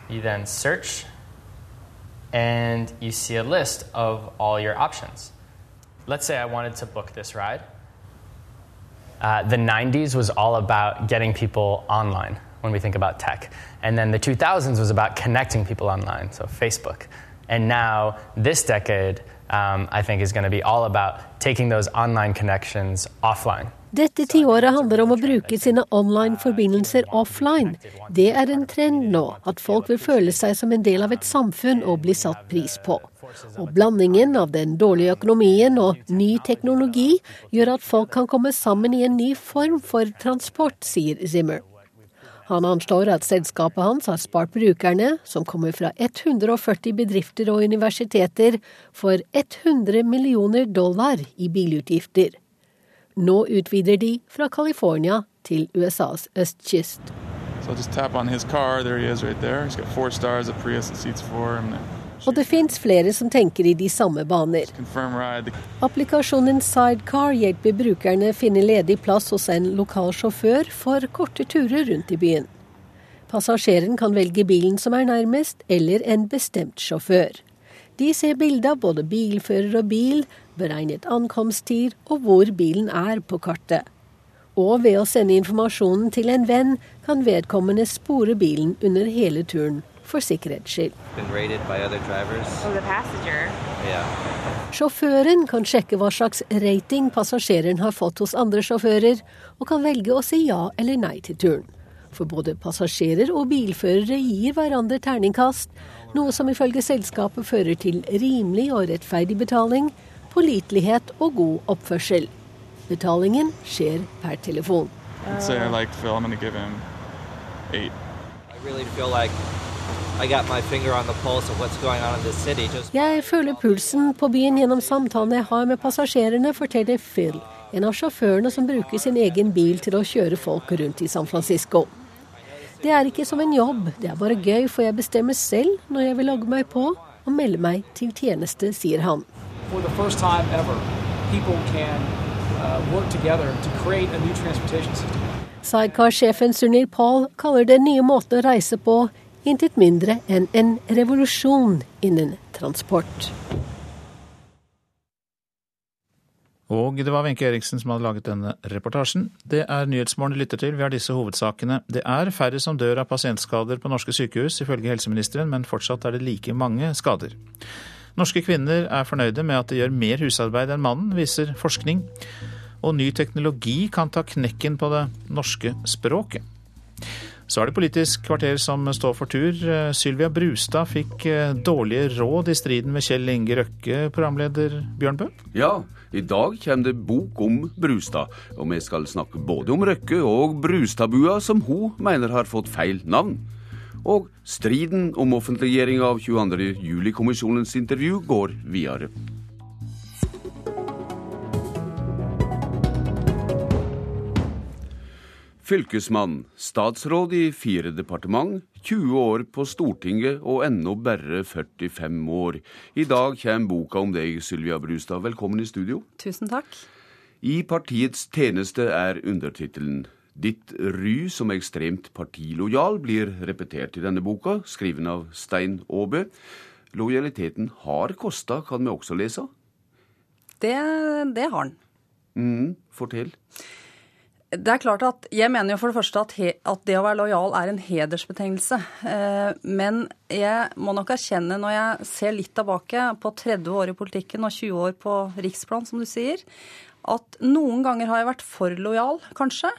You then search, and you see a list of all your options. Let's say I wanted to book this ride. Uh, the 90s was all about getting people online when we think about tech. And then the 2000s was about connecting people online, so Facebook. And now, this decade, um, I think, is going to be all about taking those online connections offline. Dette tiåret handler om å bruke sine online-forbindelser offline. Det er en trend nå, at folk vil føle seg som en del av et samfunn og bli satt pris på. Og blandingen av den dårlige økonomien og ny teknologi gjør at folk kan komme sammen i en ny form for transport, sier Zimmer. Han anslår at selskapet hans har spart brukerne, som kommer fra 140 bedrifter og universiteter, for 100 millioner dollar i bilutgifter. Nå utvider de fra California til USAs østkyst. Og det fins flere som tenker i de samme baner. Applikasjonen Sidecar hjelper brukerne finne ledig plass hos en lokal sjåfør for korte turer rundt i byen. Passasjeren kan velge bilen som er nærmest, eller en bestemt sjåfør. De ser bilde av både bilfører og bil, beregnet ankomsttid og hvor bilen er på kartet. Og ved å sende informasjonen til en venn kan vedkommende spore bilen under hele turen, for sikkerhets skyld. Sjåføren kan sjekke hva slags rating passasjeren har fått hos andre sjåfører, og kan velge å si ja eller nei til turen. For både passasjerer og bilførere gir hverandre terningkast, noe som ifølge selskapet fører til rimelig og rettferdig betaling, pålitelighet og god oppførsel. Betalingen skjer per telefon. Jeg føler pulsen på byen gjennom samtalen jeg har med passasjerene, forteller Phil, en av sjåførene som bruker sin egen bil til å kjøre folk rundt i San Francisco. Det er ikke som en jobb, det er bare gøy, for jeg bestemmer selv når jeg vil logge meg på og melde meg til tjeneste, sier han. Sidecar-sjefen Sunil Paul kaller den nye måten å reise på intet mindre enn en revolusjon innen transport. Og det var Wenche Eriksen som hadde laget denne reportasjen. Det er Nyhetsmorgen lytter til. Vi har disse hovedsakene. Det er færre som dør av pasientskader på norske sykehus, ifølge helseministeren, men fortsatt er det like mange skader. Norske kvinner er fornøyde med at de gjør mer husarbeid enn mannen, viser forskning. Og ny teknologi kan ta knekken på det norske språket. Så er det Politisk kvarter som står for tur. Sylvia Brustad fikk eh, dårlige råd i striden med Kjell Inge Røkke, programleder Bjørn Bø? Ja, i dag kommer det bok om Brustad, og vi skal snakke både om Røkke og Brustadbua, som hun mener har fått feil navn. Og striden om offentliggjøring av 22. juli-kommisjonens intervju går videre. Fylkesmann, statsråd i fire departement, 20 år på Stortinget og ennå bare 45 år. I dag kommer boka om deg, Sylvia Brustad. Velkommen i studio. Tusen takk. I partiets tjeneste er undertittelen. Ditt ry som ekstremt partilojal blir repetert i denne boka, skriven av Stein Aabø. Lojaliteten har kosta, kan vi også lese? Det, det har den. Mm, fortell. Det er klart at Jeg mener jo for det første at, he, at det å være lojal er en hedersbetegnelse. Eh, men jeg må nok erkjenne, når jeg ser litt tilbake på 30 år i politikken og 20 år på riksplan, som du sier, at noen ganger har jeg vært for lojal, kanskje.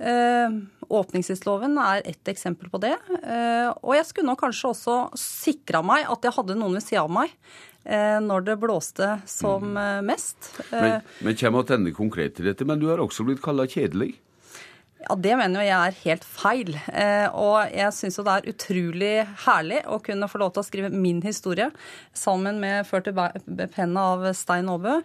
Eh, åpningstidsloven er ett eksempel på det. Eh, og jeg skulle nok kanskje også sikra meg at jeg hadde noen ved sida av meg når det blåste som mm. eh, mest. Men, eh, men kommer tilbake konkret til dette, men du har også blitt kalla kjedelig? Ja, Det mener jo jeg er helt feil. Og jeg syns jo det er utrolig herlig å kunne få lov til å skrive min historie sammen med ført i penna av Stein Aabø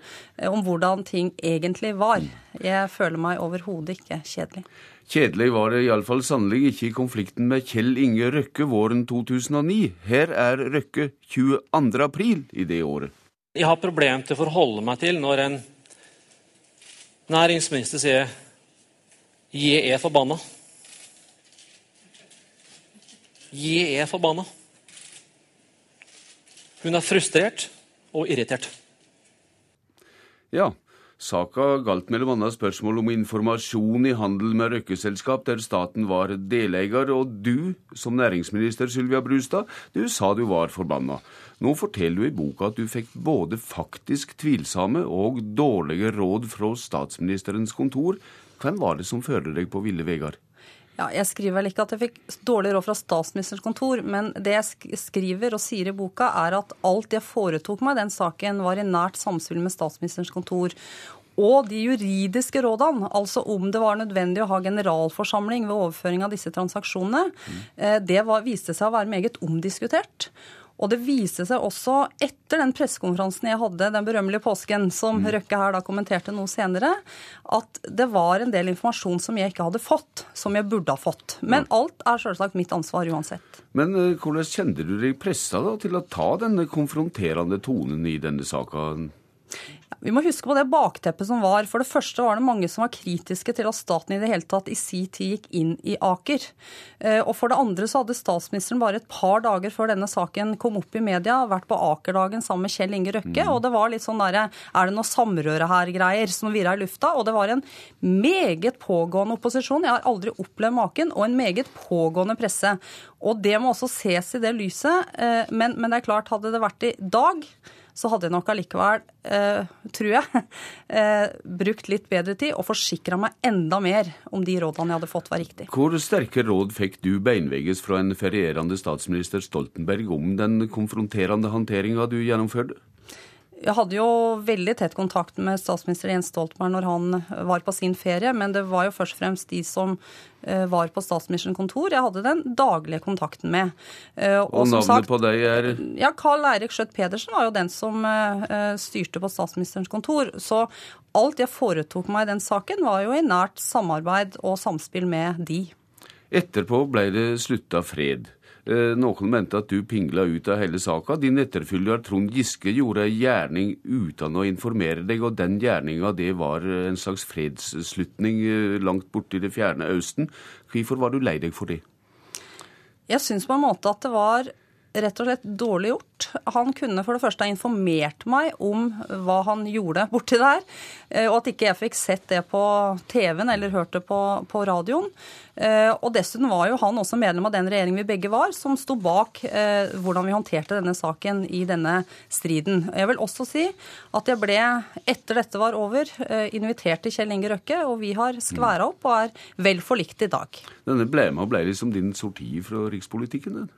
om hvordan ting egentlig var. Jeg føler meg overhodet ikke kjedelig. Kjedelig var det iallfall sannelig ikke i konflikten med Kjell Inge Røkke våren 2009. Her er Røkke 22. april i det året. Jeg har problem til å forholde meg til når en næringsminister sier 'jeg er forbanna'. Je er forbanna. Hun er frustrert og irritert. Ja, Saka galt bl.a. spørsmål om informasjon i handel med røkkeselskap der staten var deleier, og du, som næringsminister Sylvia Brustad, du sa du var forbanna. Nå forteller du i boka at du fikk både faktisk tvilsomme og dårlige råd fra statsministerens kontor. Hvem var det som førte deg på ville veier? Ja, jeg skriver vel ikke at jeg fikk dårlig råd fra statsministerens kontor, men det jeg skriver og sier i boka, er at alt jeg foretok meg i den saken, var i nært samspill med statsministerens kontor. Og de juridiske rådene, altså om det var nødvendig å ha generalforsamling ved overføring av disse transaksjonene, mm. det var, viste seg å være meget omdiskutert. Og det viste seg også etter den pressekonferansen jeg hadde den berømmelige påsken, som mm. Røkke her da kommenterte noe senere, at det var en del informasjon som jeg ikke hadde fått, som jeg burde ha fått. Men alt er selvsagt mitt ansvar uansett. Men uh, hvordan kjente du deg pressa da til å ta denne konfronterende tonen i denne saka? Vi må huske på det bakteppet som var. For det første var det mange som var kritiske til at staten i det hele tatt i si tid gikk inn i Aker. Eh, og for det andre så hadde statsministeren bare et par dager før denne saken kom opp i media, vært på Akerdagen sammen med Kjell Inge Røkke. Mm. Og det var litt sånn derre Er det noe samrøre her-greier som virra i lufta? Og det var en meget pågående opposisjon. Jeg har aldri opplevd maken. Og en meget pågående presse. Og det må også ses i det lyset. Eh, men, men det er klart, hadde det vært i dag så hadde jeg nok allikevel, eh, tror jeg, eh, brukt litt bedre tid og forsikra meg enda mer om de rådene jeg hadde fått, var riktig. Hvor sterke råd fikk du beinvegges fra en ferierende statsminister Stoltenberg om den konfronterende håndteringa du gjennomførte? Jeg hadde jo veldig tett kontakt med statsminister Jens Stoltenberg når han var på sin ferie, men det var jo først og fremst de som eh, var på statsministerens kontor jeg hadde den daglige kontakten med. Eh, og, og navnet sagt, på deg er? Ja, Carl Eirik Skjøtt Pedersen var jo den som eh, styrte på statsministerens kontor. Så alt jeg foretok meg i den saken, var jo i nært samarbeid og samspill med de. Etterpå ble det slutta fred. Eh, noen mente at du pingla ut av hele saka. Din etterfølger Trond Giske gjorde ei gjerning uten å informere deg, og den gjerninga det var en slags fredsslutning eh, langt borte i det fjerne Østen. Hvorfor var du lei deg for det? Jeg syns på en måte at det var rett og slett dårlig gjort. Han kunne for det første ha informert meg om hva han gjorde borti der, eh, og at ikke jeg fikk sett det på TV-en eller hørt det på, på radioen. Eh, og dessuten var jo han også medlem av den regjeringen vi begge var, som sto bak eh, hvordan vi håndterte denne saken i denne striden. Jeg vil også si at jeg ble, etter dette var over, invitert til Kjell Inge Røkke, og vi har skværa opp og er vel forlikt i dag. Denne og ble liksom din sorti fra rikspolitikken? Den.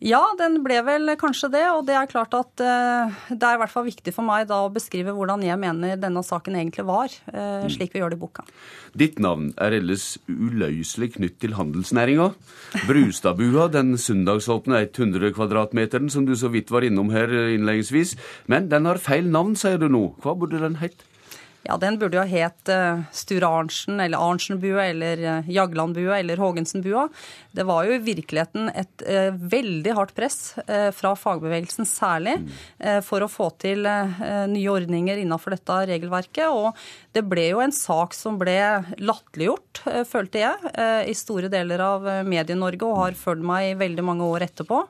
Ja, den ble vel kanskje det. Og det er klart at uh, det er i hvert fall viktig for meg da å beskrive hvordan jeg mener denne saken egentlig var, uh, slik vi gjør det i boka. Ditt navn er ellers uløselig knytt til handelsnæringa. Brustadbua, den søndagsåpne 100 kvadratmeteren som du så vidt var innom her innledningsvis. Men den har feil navn, sier du nå. Hva burde den hett? Ja, den burde jo het uh, Sture Arntzen eller Arntzen-bua eller Jaglandbua eller Haagensen-bua. Det var jo i virkeligheten et uh, veldig hardt press fra fagbevegelsen særlig for å få til nye ordninger innenfor dette regelverket. Og det ble jo en sak som ble latterliggjort, følte jeg, i store deler av Medie-Norge og har fulgt meg i veldig mange år etterpå.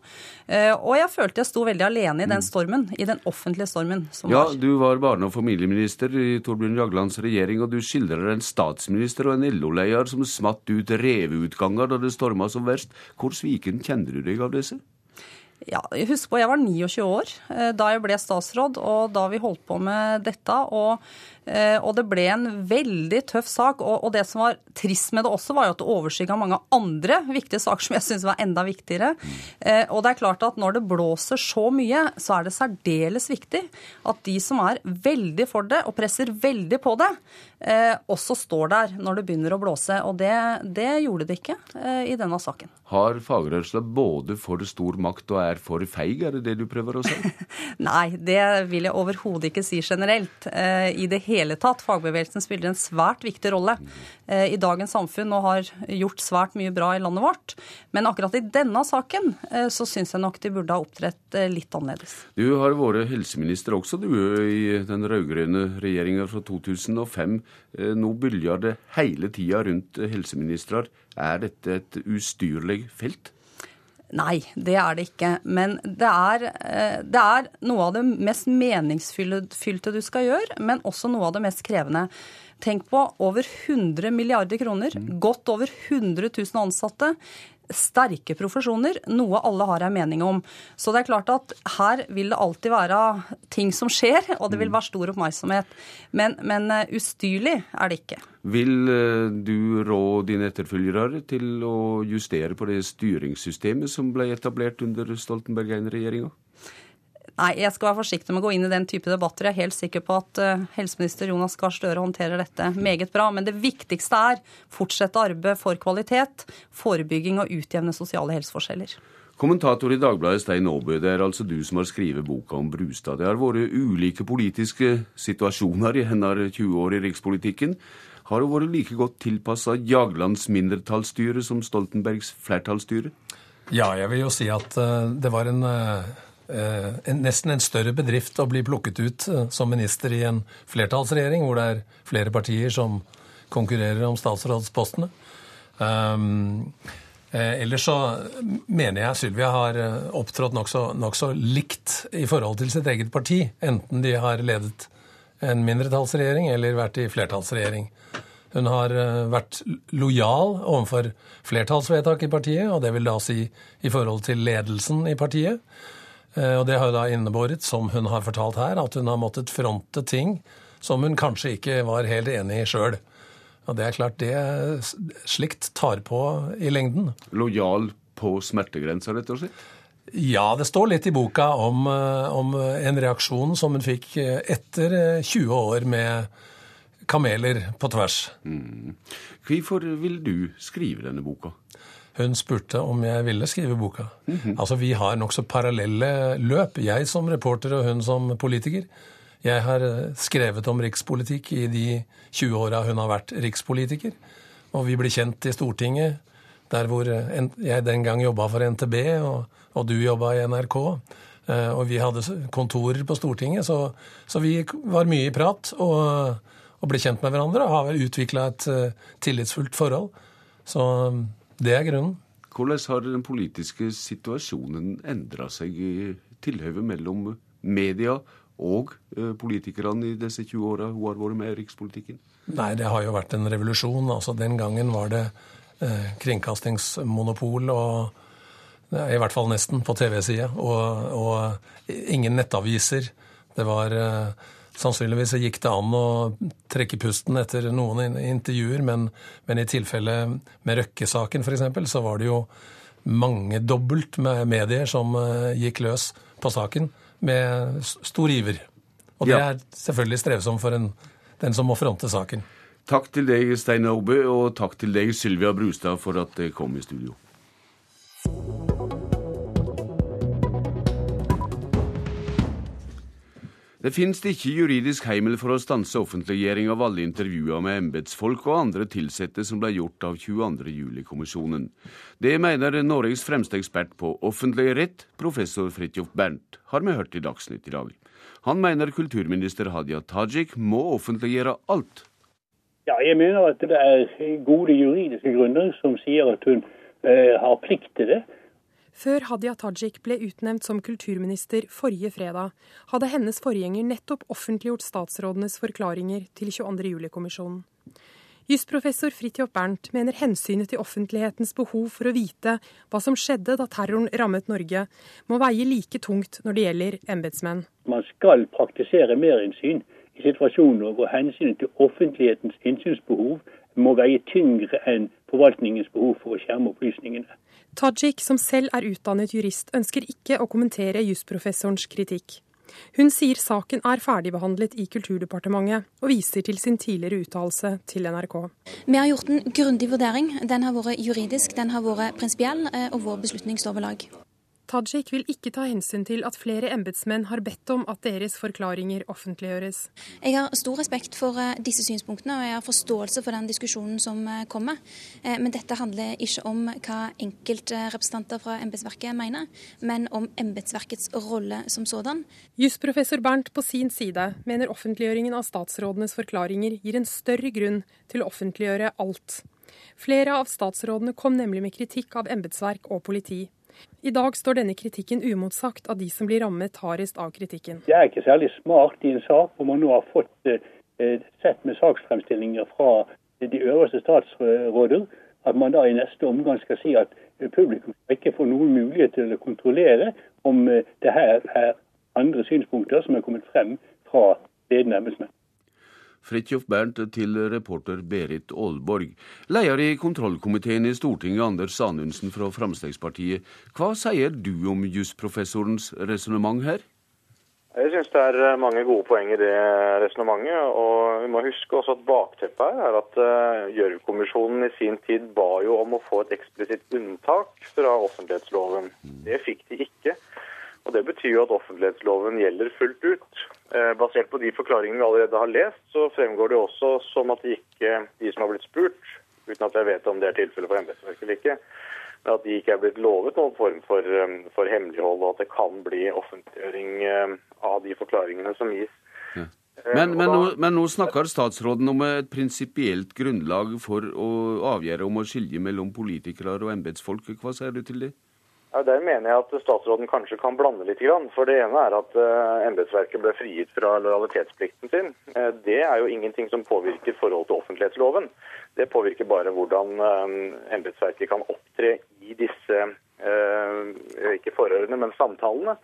Og jeg følte jeg sto veldig alene i den stormen, i den offentlige stormen. ja, var. du var barne- og familieminister i Torbjørn Torbjørn Jaglands regjering, og du skildrer en statsminister og en LO-leder som smatt ut reveutganger da det storma som verst. Hvor sviken kjenner du deg av disse? Ja, Husk på, jeg var 29 år eh, da jeg ble statsråd, og da vi holdt på med dette. Og og det ble en veldig tøff sak. Og, det som var trist med det også, var jo at det overskygga mange andre viktige saker som jeg syns var enda viktigere. Eh, og det er klart at når det blåser så mye, så er det særdeles viktig at de som er veldig for det og presser veldig på det, eh, også står der når det begynner å blåse. Og det, det gjorde det ikke i denne saken. Har fagrørsla både for stor makt og er for feig, er det det du prøver å si? Nei, det vil jeg overhodet ikke si generelt. I det hele tatt. Fagbevegelsen spiller en svært viktig rolle eh, i dagens samfunn og har gjort svært mye bra i landet vårt. Men akkurat i denne saken eh, så syns jeg nok de burde ha opptrett eh, litt annerledes. Du har vært helseminister også, du, i den rød-grønne regjeringa fra 2005. Nå bølger det hele tida rundt helseministre. Er dette et ustyrlig felt? Nei, det er det ikke. Men det er, eh, det er, noe av det mest meningsfylte du skal gjøre, men også noe av det mest krevende. Tenk på over 100 milliarder kroner, mm. godt over 100 000 ansatte sterke profesjoner, noe alle har en mening om. Så det er klart at her vil det alltid være ting som skjer, og det vil mm. være stor oppmerksomhet. Men, men eh, ustyrlig er det ikke. Vil eh, du rå dine etterfølgere til å justere på det styringssystemet som ble etablert under Stoltenberg I-regjeringa? Nei, jeg skal være forsiktig med å gå inn i den type debatter. Jeg er helt sikker på at uh, helseminister Jonas Gahr Støre håndterer dette meget bra. Men det viktigste er fortsette arbeidet for kvalitet, forebygging og utjevne sosiale helseforskjeller. Kommentator i Dagbladet Stein Aaby, det er altså du som har skrevet boka om Brustad. Det har vært ulike politiske situasjoner i hennes 20 år i rikspolitikken. Har hun vært like godt tilpassa Jaglands mindretallsstyre som Stoltenbergs flertallsstyre? Ja, jeg vil jo si at uh, det var en Eh, en, nesten en større bedrift å bli plukket ut eh, som minister i en flertallsregjering, hvor det er flere partier som konkurrerer om statsrådspostene. Um, eh, ellers så mener jeg Sylvia har opptrådt nokså nok så likt i forhold til sitt eget parti, enten de har ledet en mindretallsregjering eller vært i flertallsregjering. Hun har vært lojal overfor flertallsvedtak i partiet, og det vil da si i forhold til ledelsen i partiet. Eh, og det har jo da innebåret, som hun har fortalt her, at hun har måttet fronte ting som hun kanskje ikke var helt enig i sjøl. Og det er klart, det slikt tar på i lengden. Lojal på smertegrensa, rett og slett? Ja, det står litt i boka om, eh, om en reaksjon som hun fikk eh, etter 20 år med kameler på tvers. Mm. Hvorfor vil du skrive denne boka? Hun spurte om jeg ville skrive boka. Mm -hmm. Altså, Vi har nokså parallelle løp, jeg som reporter og hun som politiker. Jeg har eh, skrevet om rikspolitikk i de 20 åra hun har vært rikspolitiker. Og vi ble kjent i Stortinget, der hvor eh, jeg den gang jobba for NTB, og, og du jobba i NRK. Eh, og vi hadde kontorer på Stortinget, så, så vi var mye i prat og, og ble kjent med hverandre og har utvikla et tillitsfullt forhold. Så det er grunnen. Hvordan har den politiske situasjonen endra seg i tilhøvet mellom media og eh, politikerne i disse 20 åra hun har vært med i rikspolitikken? Nei, det har jo vært en revolusjon. Altså, Den gangen var det eh, kringkastingsmonopol og i hvert fall nesten, på TV-sida. Og, og, ingen nettaviser. Det var eh, Sannsynligvis gikk det an å trekke pusten etter noen intervjuer, men, men i tilfelle med Røkke-saken f.eks., så var det jo mangedobbelt med medier som uh, gikk løs på saken med stor iver. Og det ja. er selvfølgelig strevsomt for en, den som må fronte saken. Takk til deg, Stein Aube, og takk til deg, Sylvia Brustad, for at dere kom i studio. Det finnes ikke juridisk heimel for å stanse offentliggjøring av alle intervjuer med embetsfolk og andre ansatte som ble gjort av 22.07-kommisjonen. Det mener Norges fremste ekspert på offentlig rett, professor Fridtjof Bernt, har vi hørt i Dagsnytt i dag. Han mener kulturminister Hadia Tajik må offentliggjøre alt. Ja, jeg mener at det er gode juridiske grunner som sier at hun eh, har plikt til det. Før Hadia Tajik ble utnevnt som kulturminister forrige fredag, hadde hennes forgjenger nettopp offentliggjort statsrådenes forklaringer til 22. juli-kommisjonen. Jusprofessor Fridtjof Bernt mener hensynet til offentlighetens behov for å vite hva som skjedde da terroren rammet Norge, må veie like tungt når det gjelder embetsmenn. Man skal praktisere merinnsyn i situasjoner hvor hensynet til offentlighetens innsynsbehov må veie tyngre enn forvaltningens behov for å skjerme opplysningene. Tajik, som selv er utdannet jurist, ønsker ikke å kommentere jusprofessorens kritikk. Hun sier saken er ferdigbehandlet i Kulturdepartementet, og viser til sin tidligere uttalelse til NRK. Vi har gjort en grundig vurdering. Den har vært juridisk, den har vært prinsipiell, eh, og vår beslutning står ved lag. Tajik vil ikke ta hensyn til at flere embetsmenn har bedt om at deres forklaringer offentliggjøres. Jeg har stor respekt for eh, disse synspunktene, og jeg har forståelse for den diskusjonen som eh, kommer. Eh, men dette handler ikke om hva enkeltrepresentanter fra embetsverket mener, men om embetsverkets rolle som sådan. Jusprofessor Bernt på sin side mener offentliggjøringen av statsrådenes forklaringer gir en større grunn til å offentliggjøre alt. Flere av statsrådene kom nemlig med kritikk av embetsverk og politi. I dag står denne kritikken umotsagt av de som blir rammet hardest av kritikken. Det er ikke særlig smart i en sak hvor man nå har fått eh, sett med saksfremstillinger fra de øverste statsråder, at man da i neste omgang skal si at publikum ikke får noen mulighet til å kontrollere om eh, det her er andre synspunkter som er kommet frem fra ledende embetsmenn. Fridtjof Bernt til reporter Berit Aalborg. Leder i kontrollkomiteen i Stortinget, Anders Anundsen fra Fremskrittspartiet. Hva sier du om jusprofessorens resonnement her? Jeg syns det er mange gode poeng i det resonnementet. Og vi må huske også at bakteppet her er at uh, Gjørv-kommisjonen i sin tid ba jo om å få et eksplisitt unntak fra offentlighetsloven. Det fikk de ikke. Og Det betyr jo at offentlighetsloven gjelder fullt ut. Eh, basert på de forklaringene vi allerede har lest, så fremgår det også som at de ikke, de som har blitt spurt, uten at jeg vet om det er tilfellet for embetsverket eller ikke, men at de ikke er blitt lovet noen form for, um, for, hemmelighold, og at det kan bli offentliggjøring um, av de forklaringene som gis. Ja. Eh, men, men, nå, men, nå, snakker statsråden om et prinsipielt grunnlag for å avgjøre om å skilje mellom politikere og embetsfolk. Hva sier du til det? Ja, Der mener jeg at statsråden kanskje kan blande litt. For Det ene er at uh, embetsverket ble frigitt fra lojalitetsplikten sin. Uh, det er jo ingenting som påvirker forhold til offentlighetsloven. Det påvirker bare hvordan uh, embetsverket kan opptre i disse ikke forhørene, men samtalene.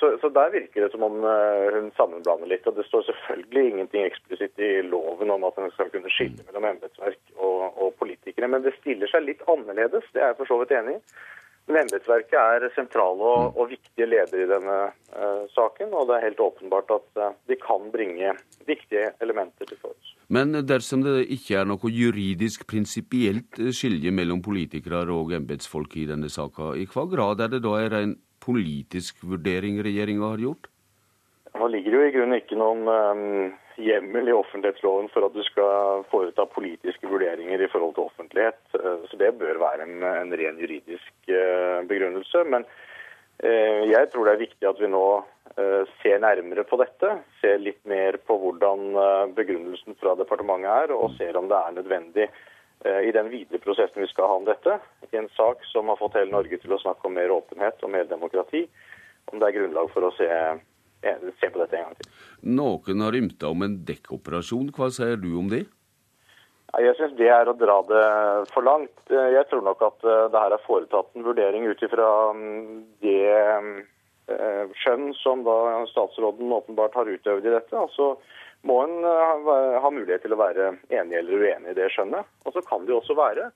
Så, så, Der virker det som om hun sammenblander litt. og Det står selvfølgelig ingenting eksplisitt i loven om at hun skal kunne skille mellom embetsverk og, og politikere. Men det stiller seg litt annerledes, det er jeg for så vidt enig i. Men embetsverket er sentrale og, og, viktige ledere i denne uh, saken, og det er helt åpenbart at uh, de kan bringe viktige elementer til torgs. Men dersom det ikke er noe juridisk prinsipielt skilje mellom politikere og embetsfolk i denne saka, i hva grad er det da en politisk vurdering regjeringa har gjort? Nå ligger det jo i grunnen ikke noen um, hjemmel i offentlighetsloven for at du skal foreta politiske vurderinger i forhold til offentlighet. Eh, så det bør være en, en ren juridisk uh, begrunnelse. Men uh, jeg tror det er viktig at vi nå ser nærmere på dette. Ser litt mer på hvordan begrunnelsen fra departementet er, og ser om det er nødvendig i den videre prosessen vi skal ha om dette, i en sak som har fått hele Norge til å snakke om mer åpenhet og mer demokrati, om det er grunnlag for å se, se på dette en gang til. Noen har rymta om en dekkoperasjon. Hva sier du om det? Jeg syns det er å dra det for langt. Jeg tror nok at det her er foretatt en vurdering ut ifra mm, det Eh, skjønn som da statsråden åpenbart har utøvd i dette. altså må en eh, ha mulighet til å være enig eller uenig i det skjønnet. Og så kan det jo også være,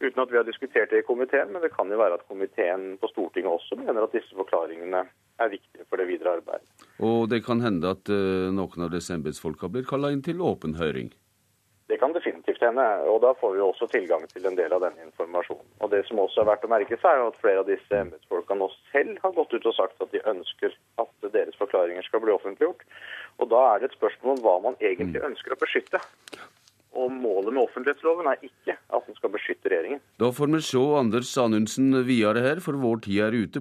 uten at vi har diskutert det i komiteen, men det kan jo være at komiteen på Stortinget også mener at disse forklaringene er viktig for det videre arbeidet. Og det kan hende at uh, noen av disse embetsfolka blir kalla inn til åpen høring? Det kan definitivt hende, og da får vi også tilgang til en del av denne informasjonen. Og Det som også er verdt å merke seg, er at flere av disse embetsfolka nå selv har gått ut og sagt at de ønsker at deres forklaringer skal bli offentliggjort. Og Da er det et spørsmål om hva man egentlig mm. ønsker å beskytte. Og Målet med offentlighetsloven er ikke at den skal beskytte regjeringen. Da får vi se Anders Anundsen videre her, for vår tid er ute.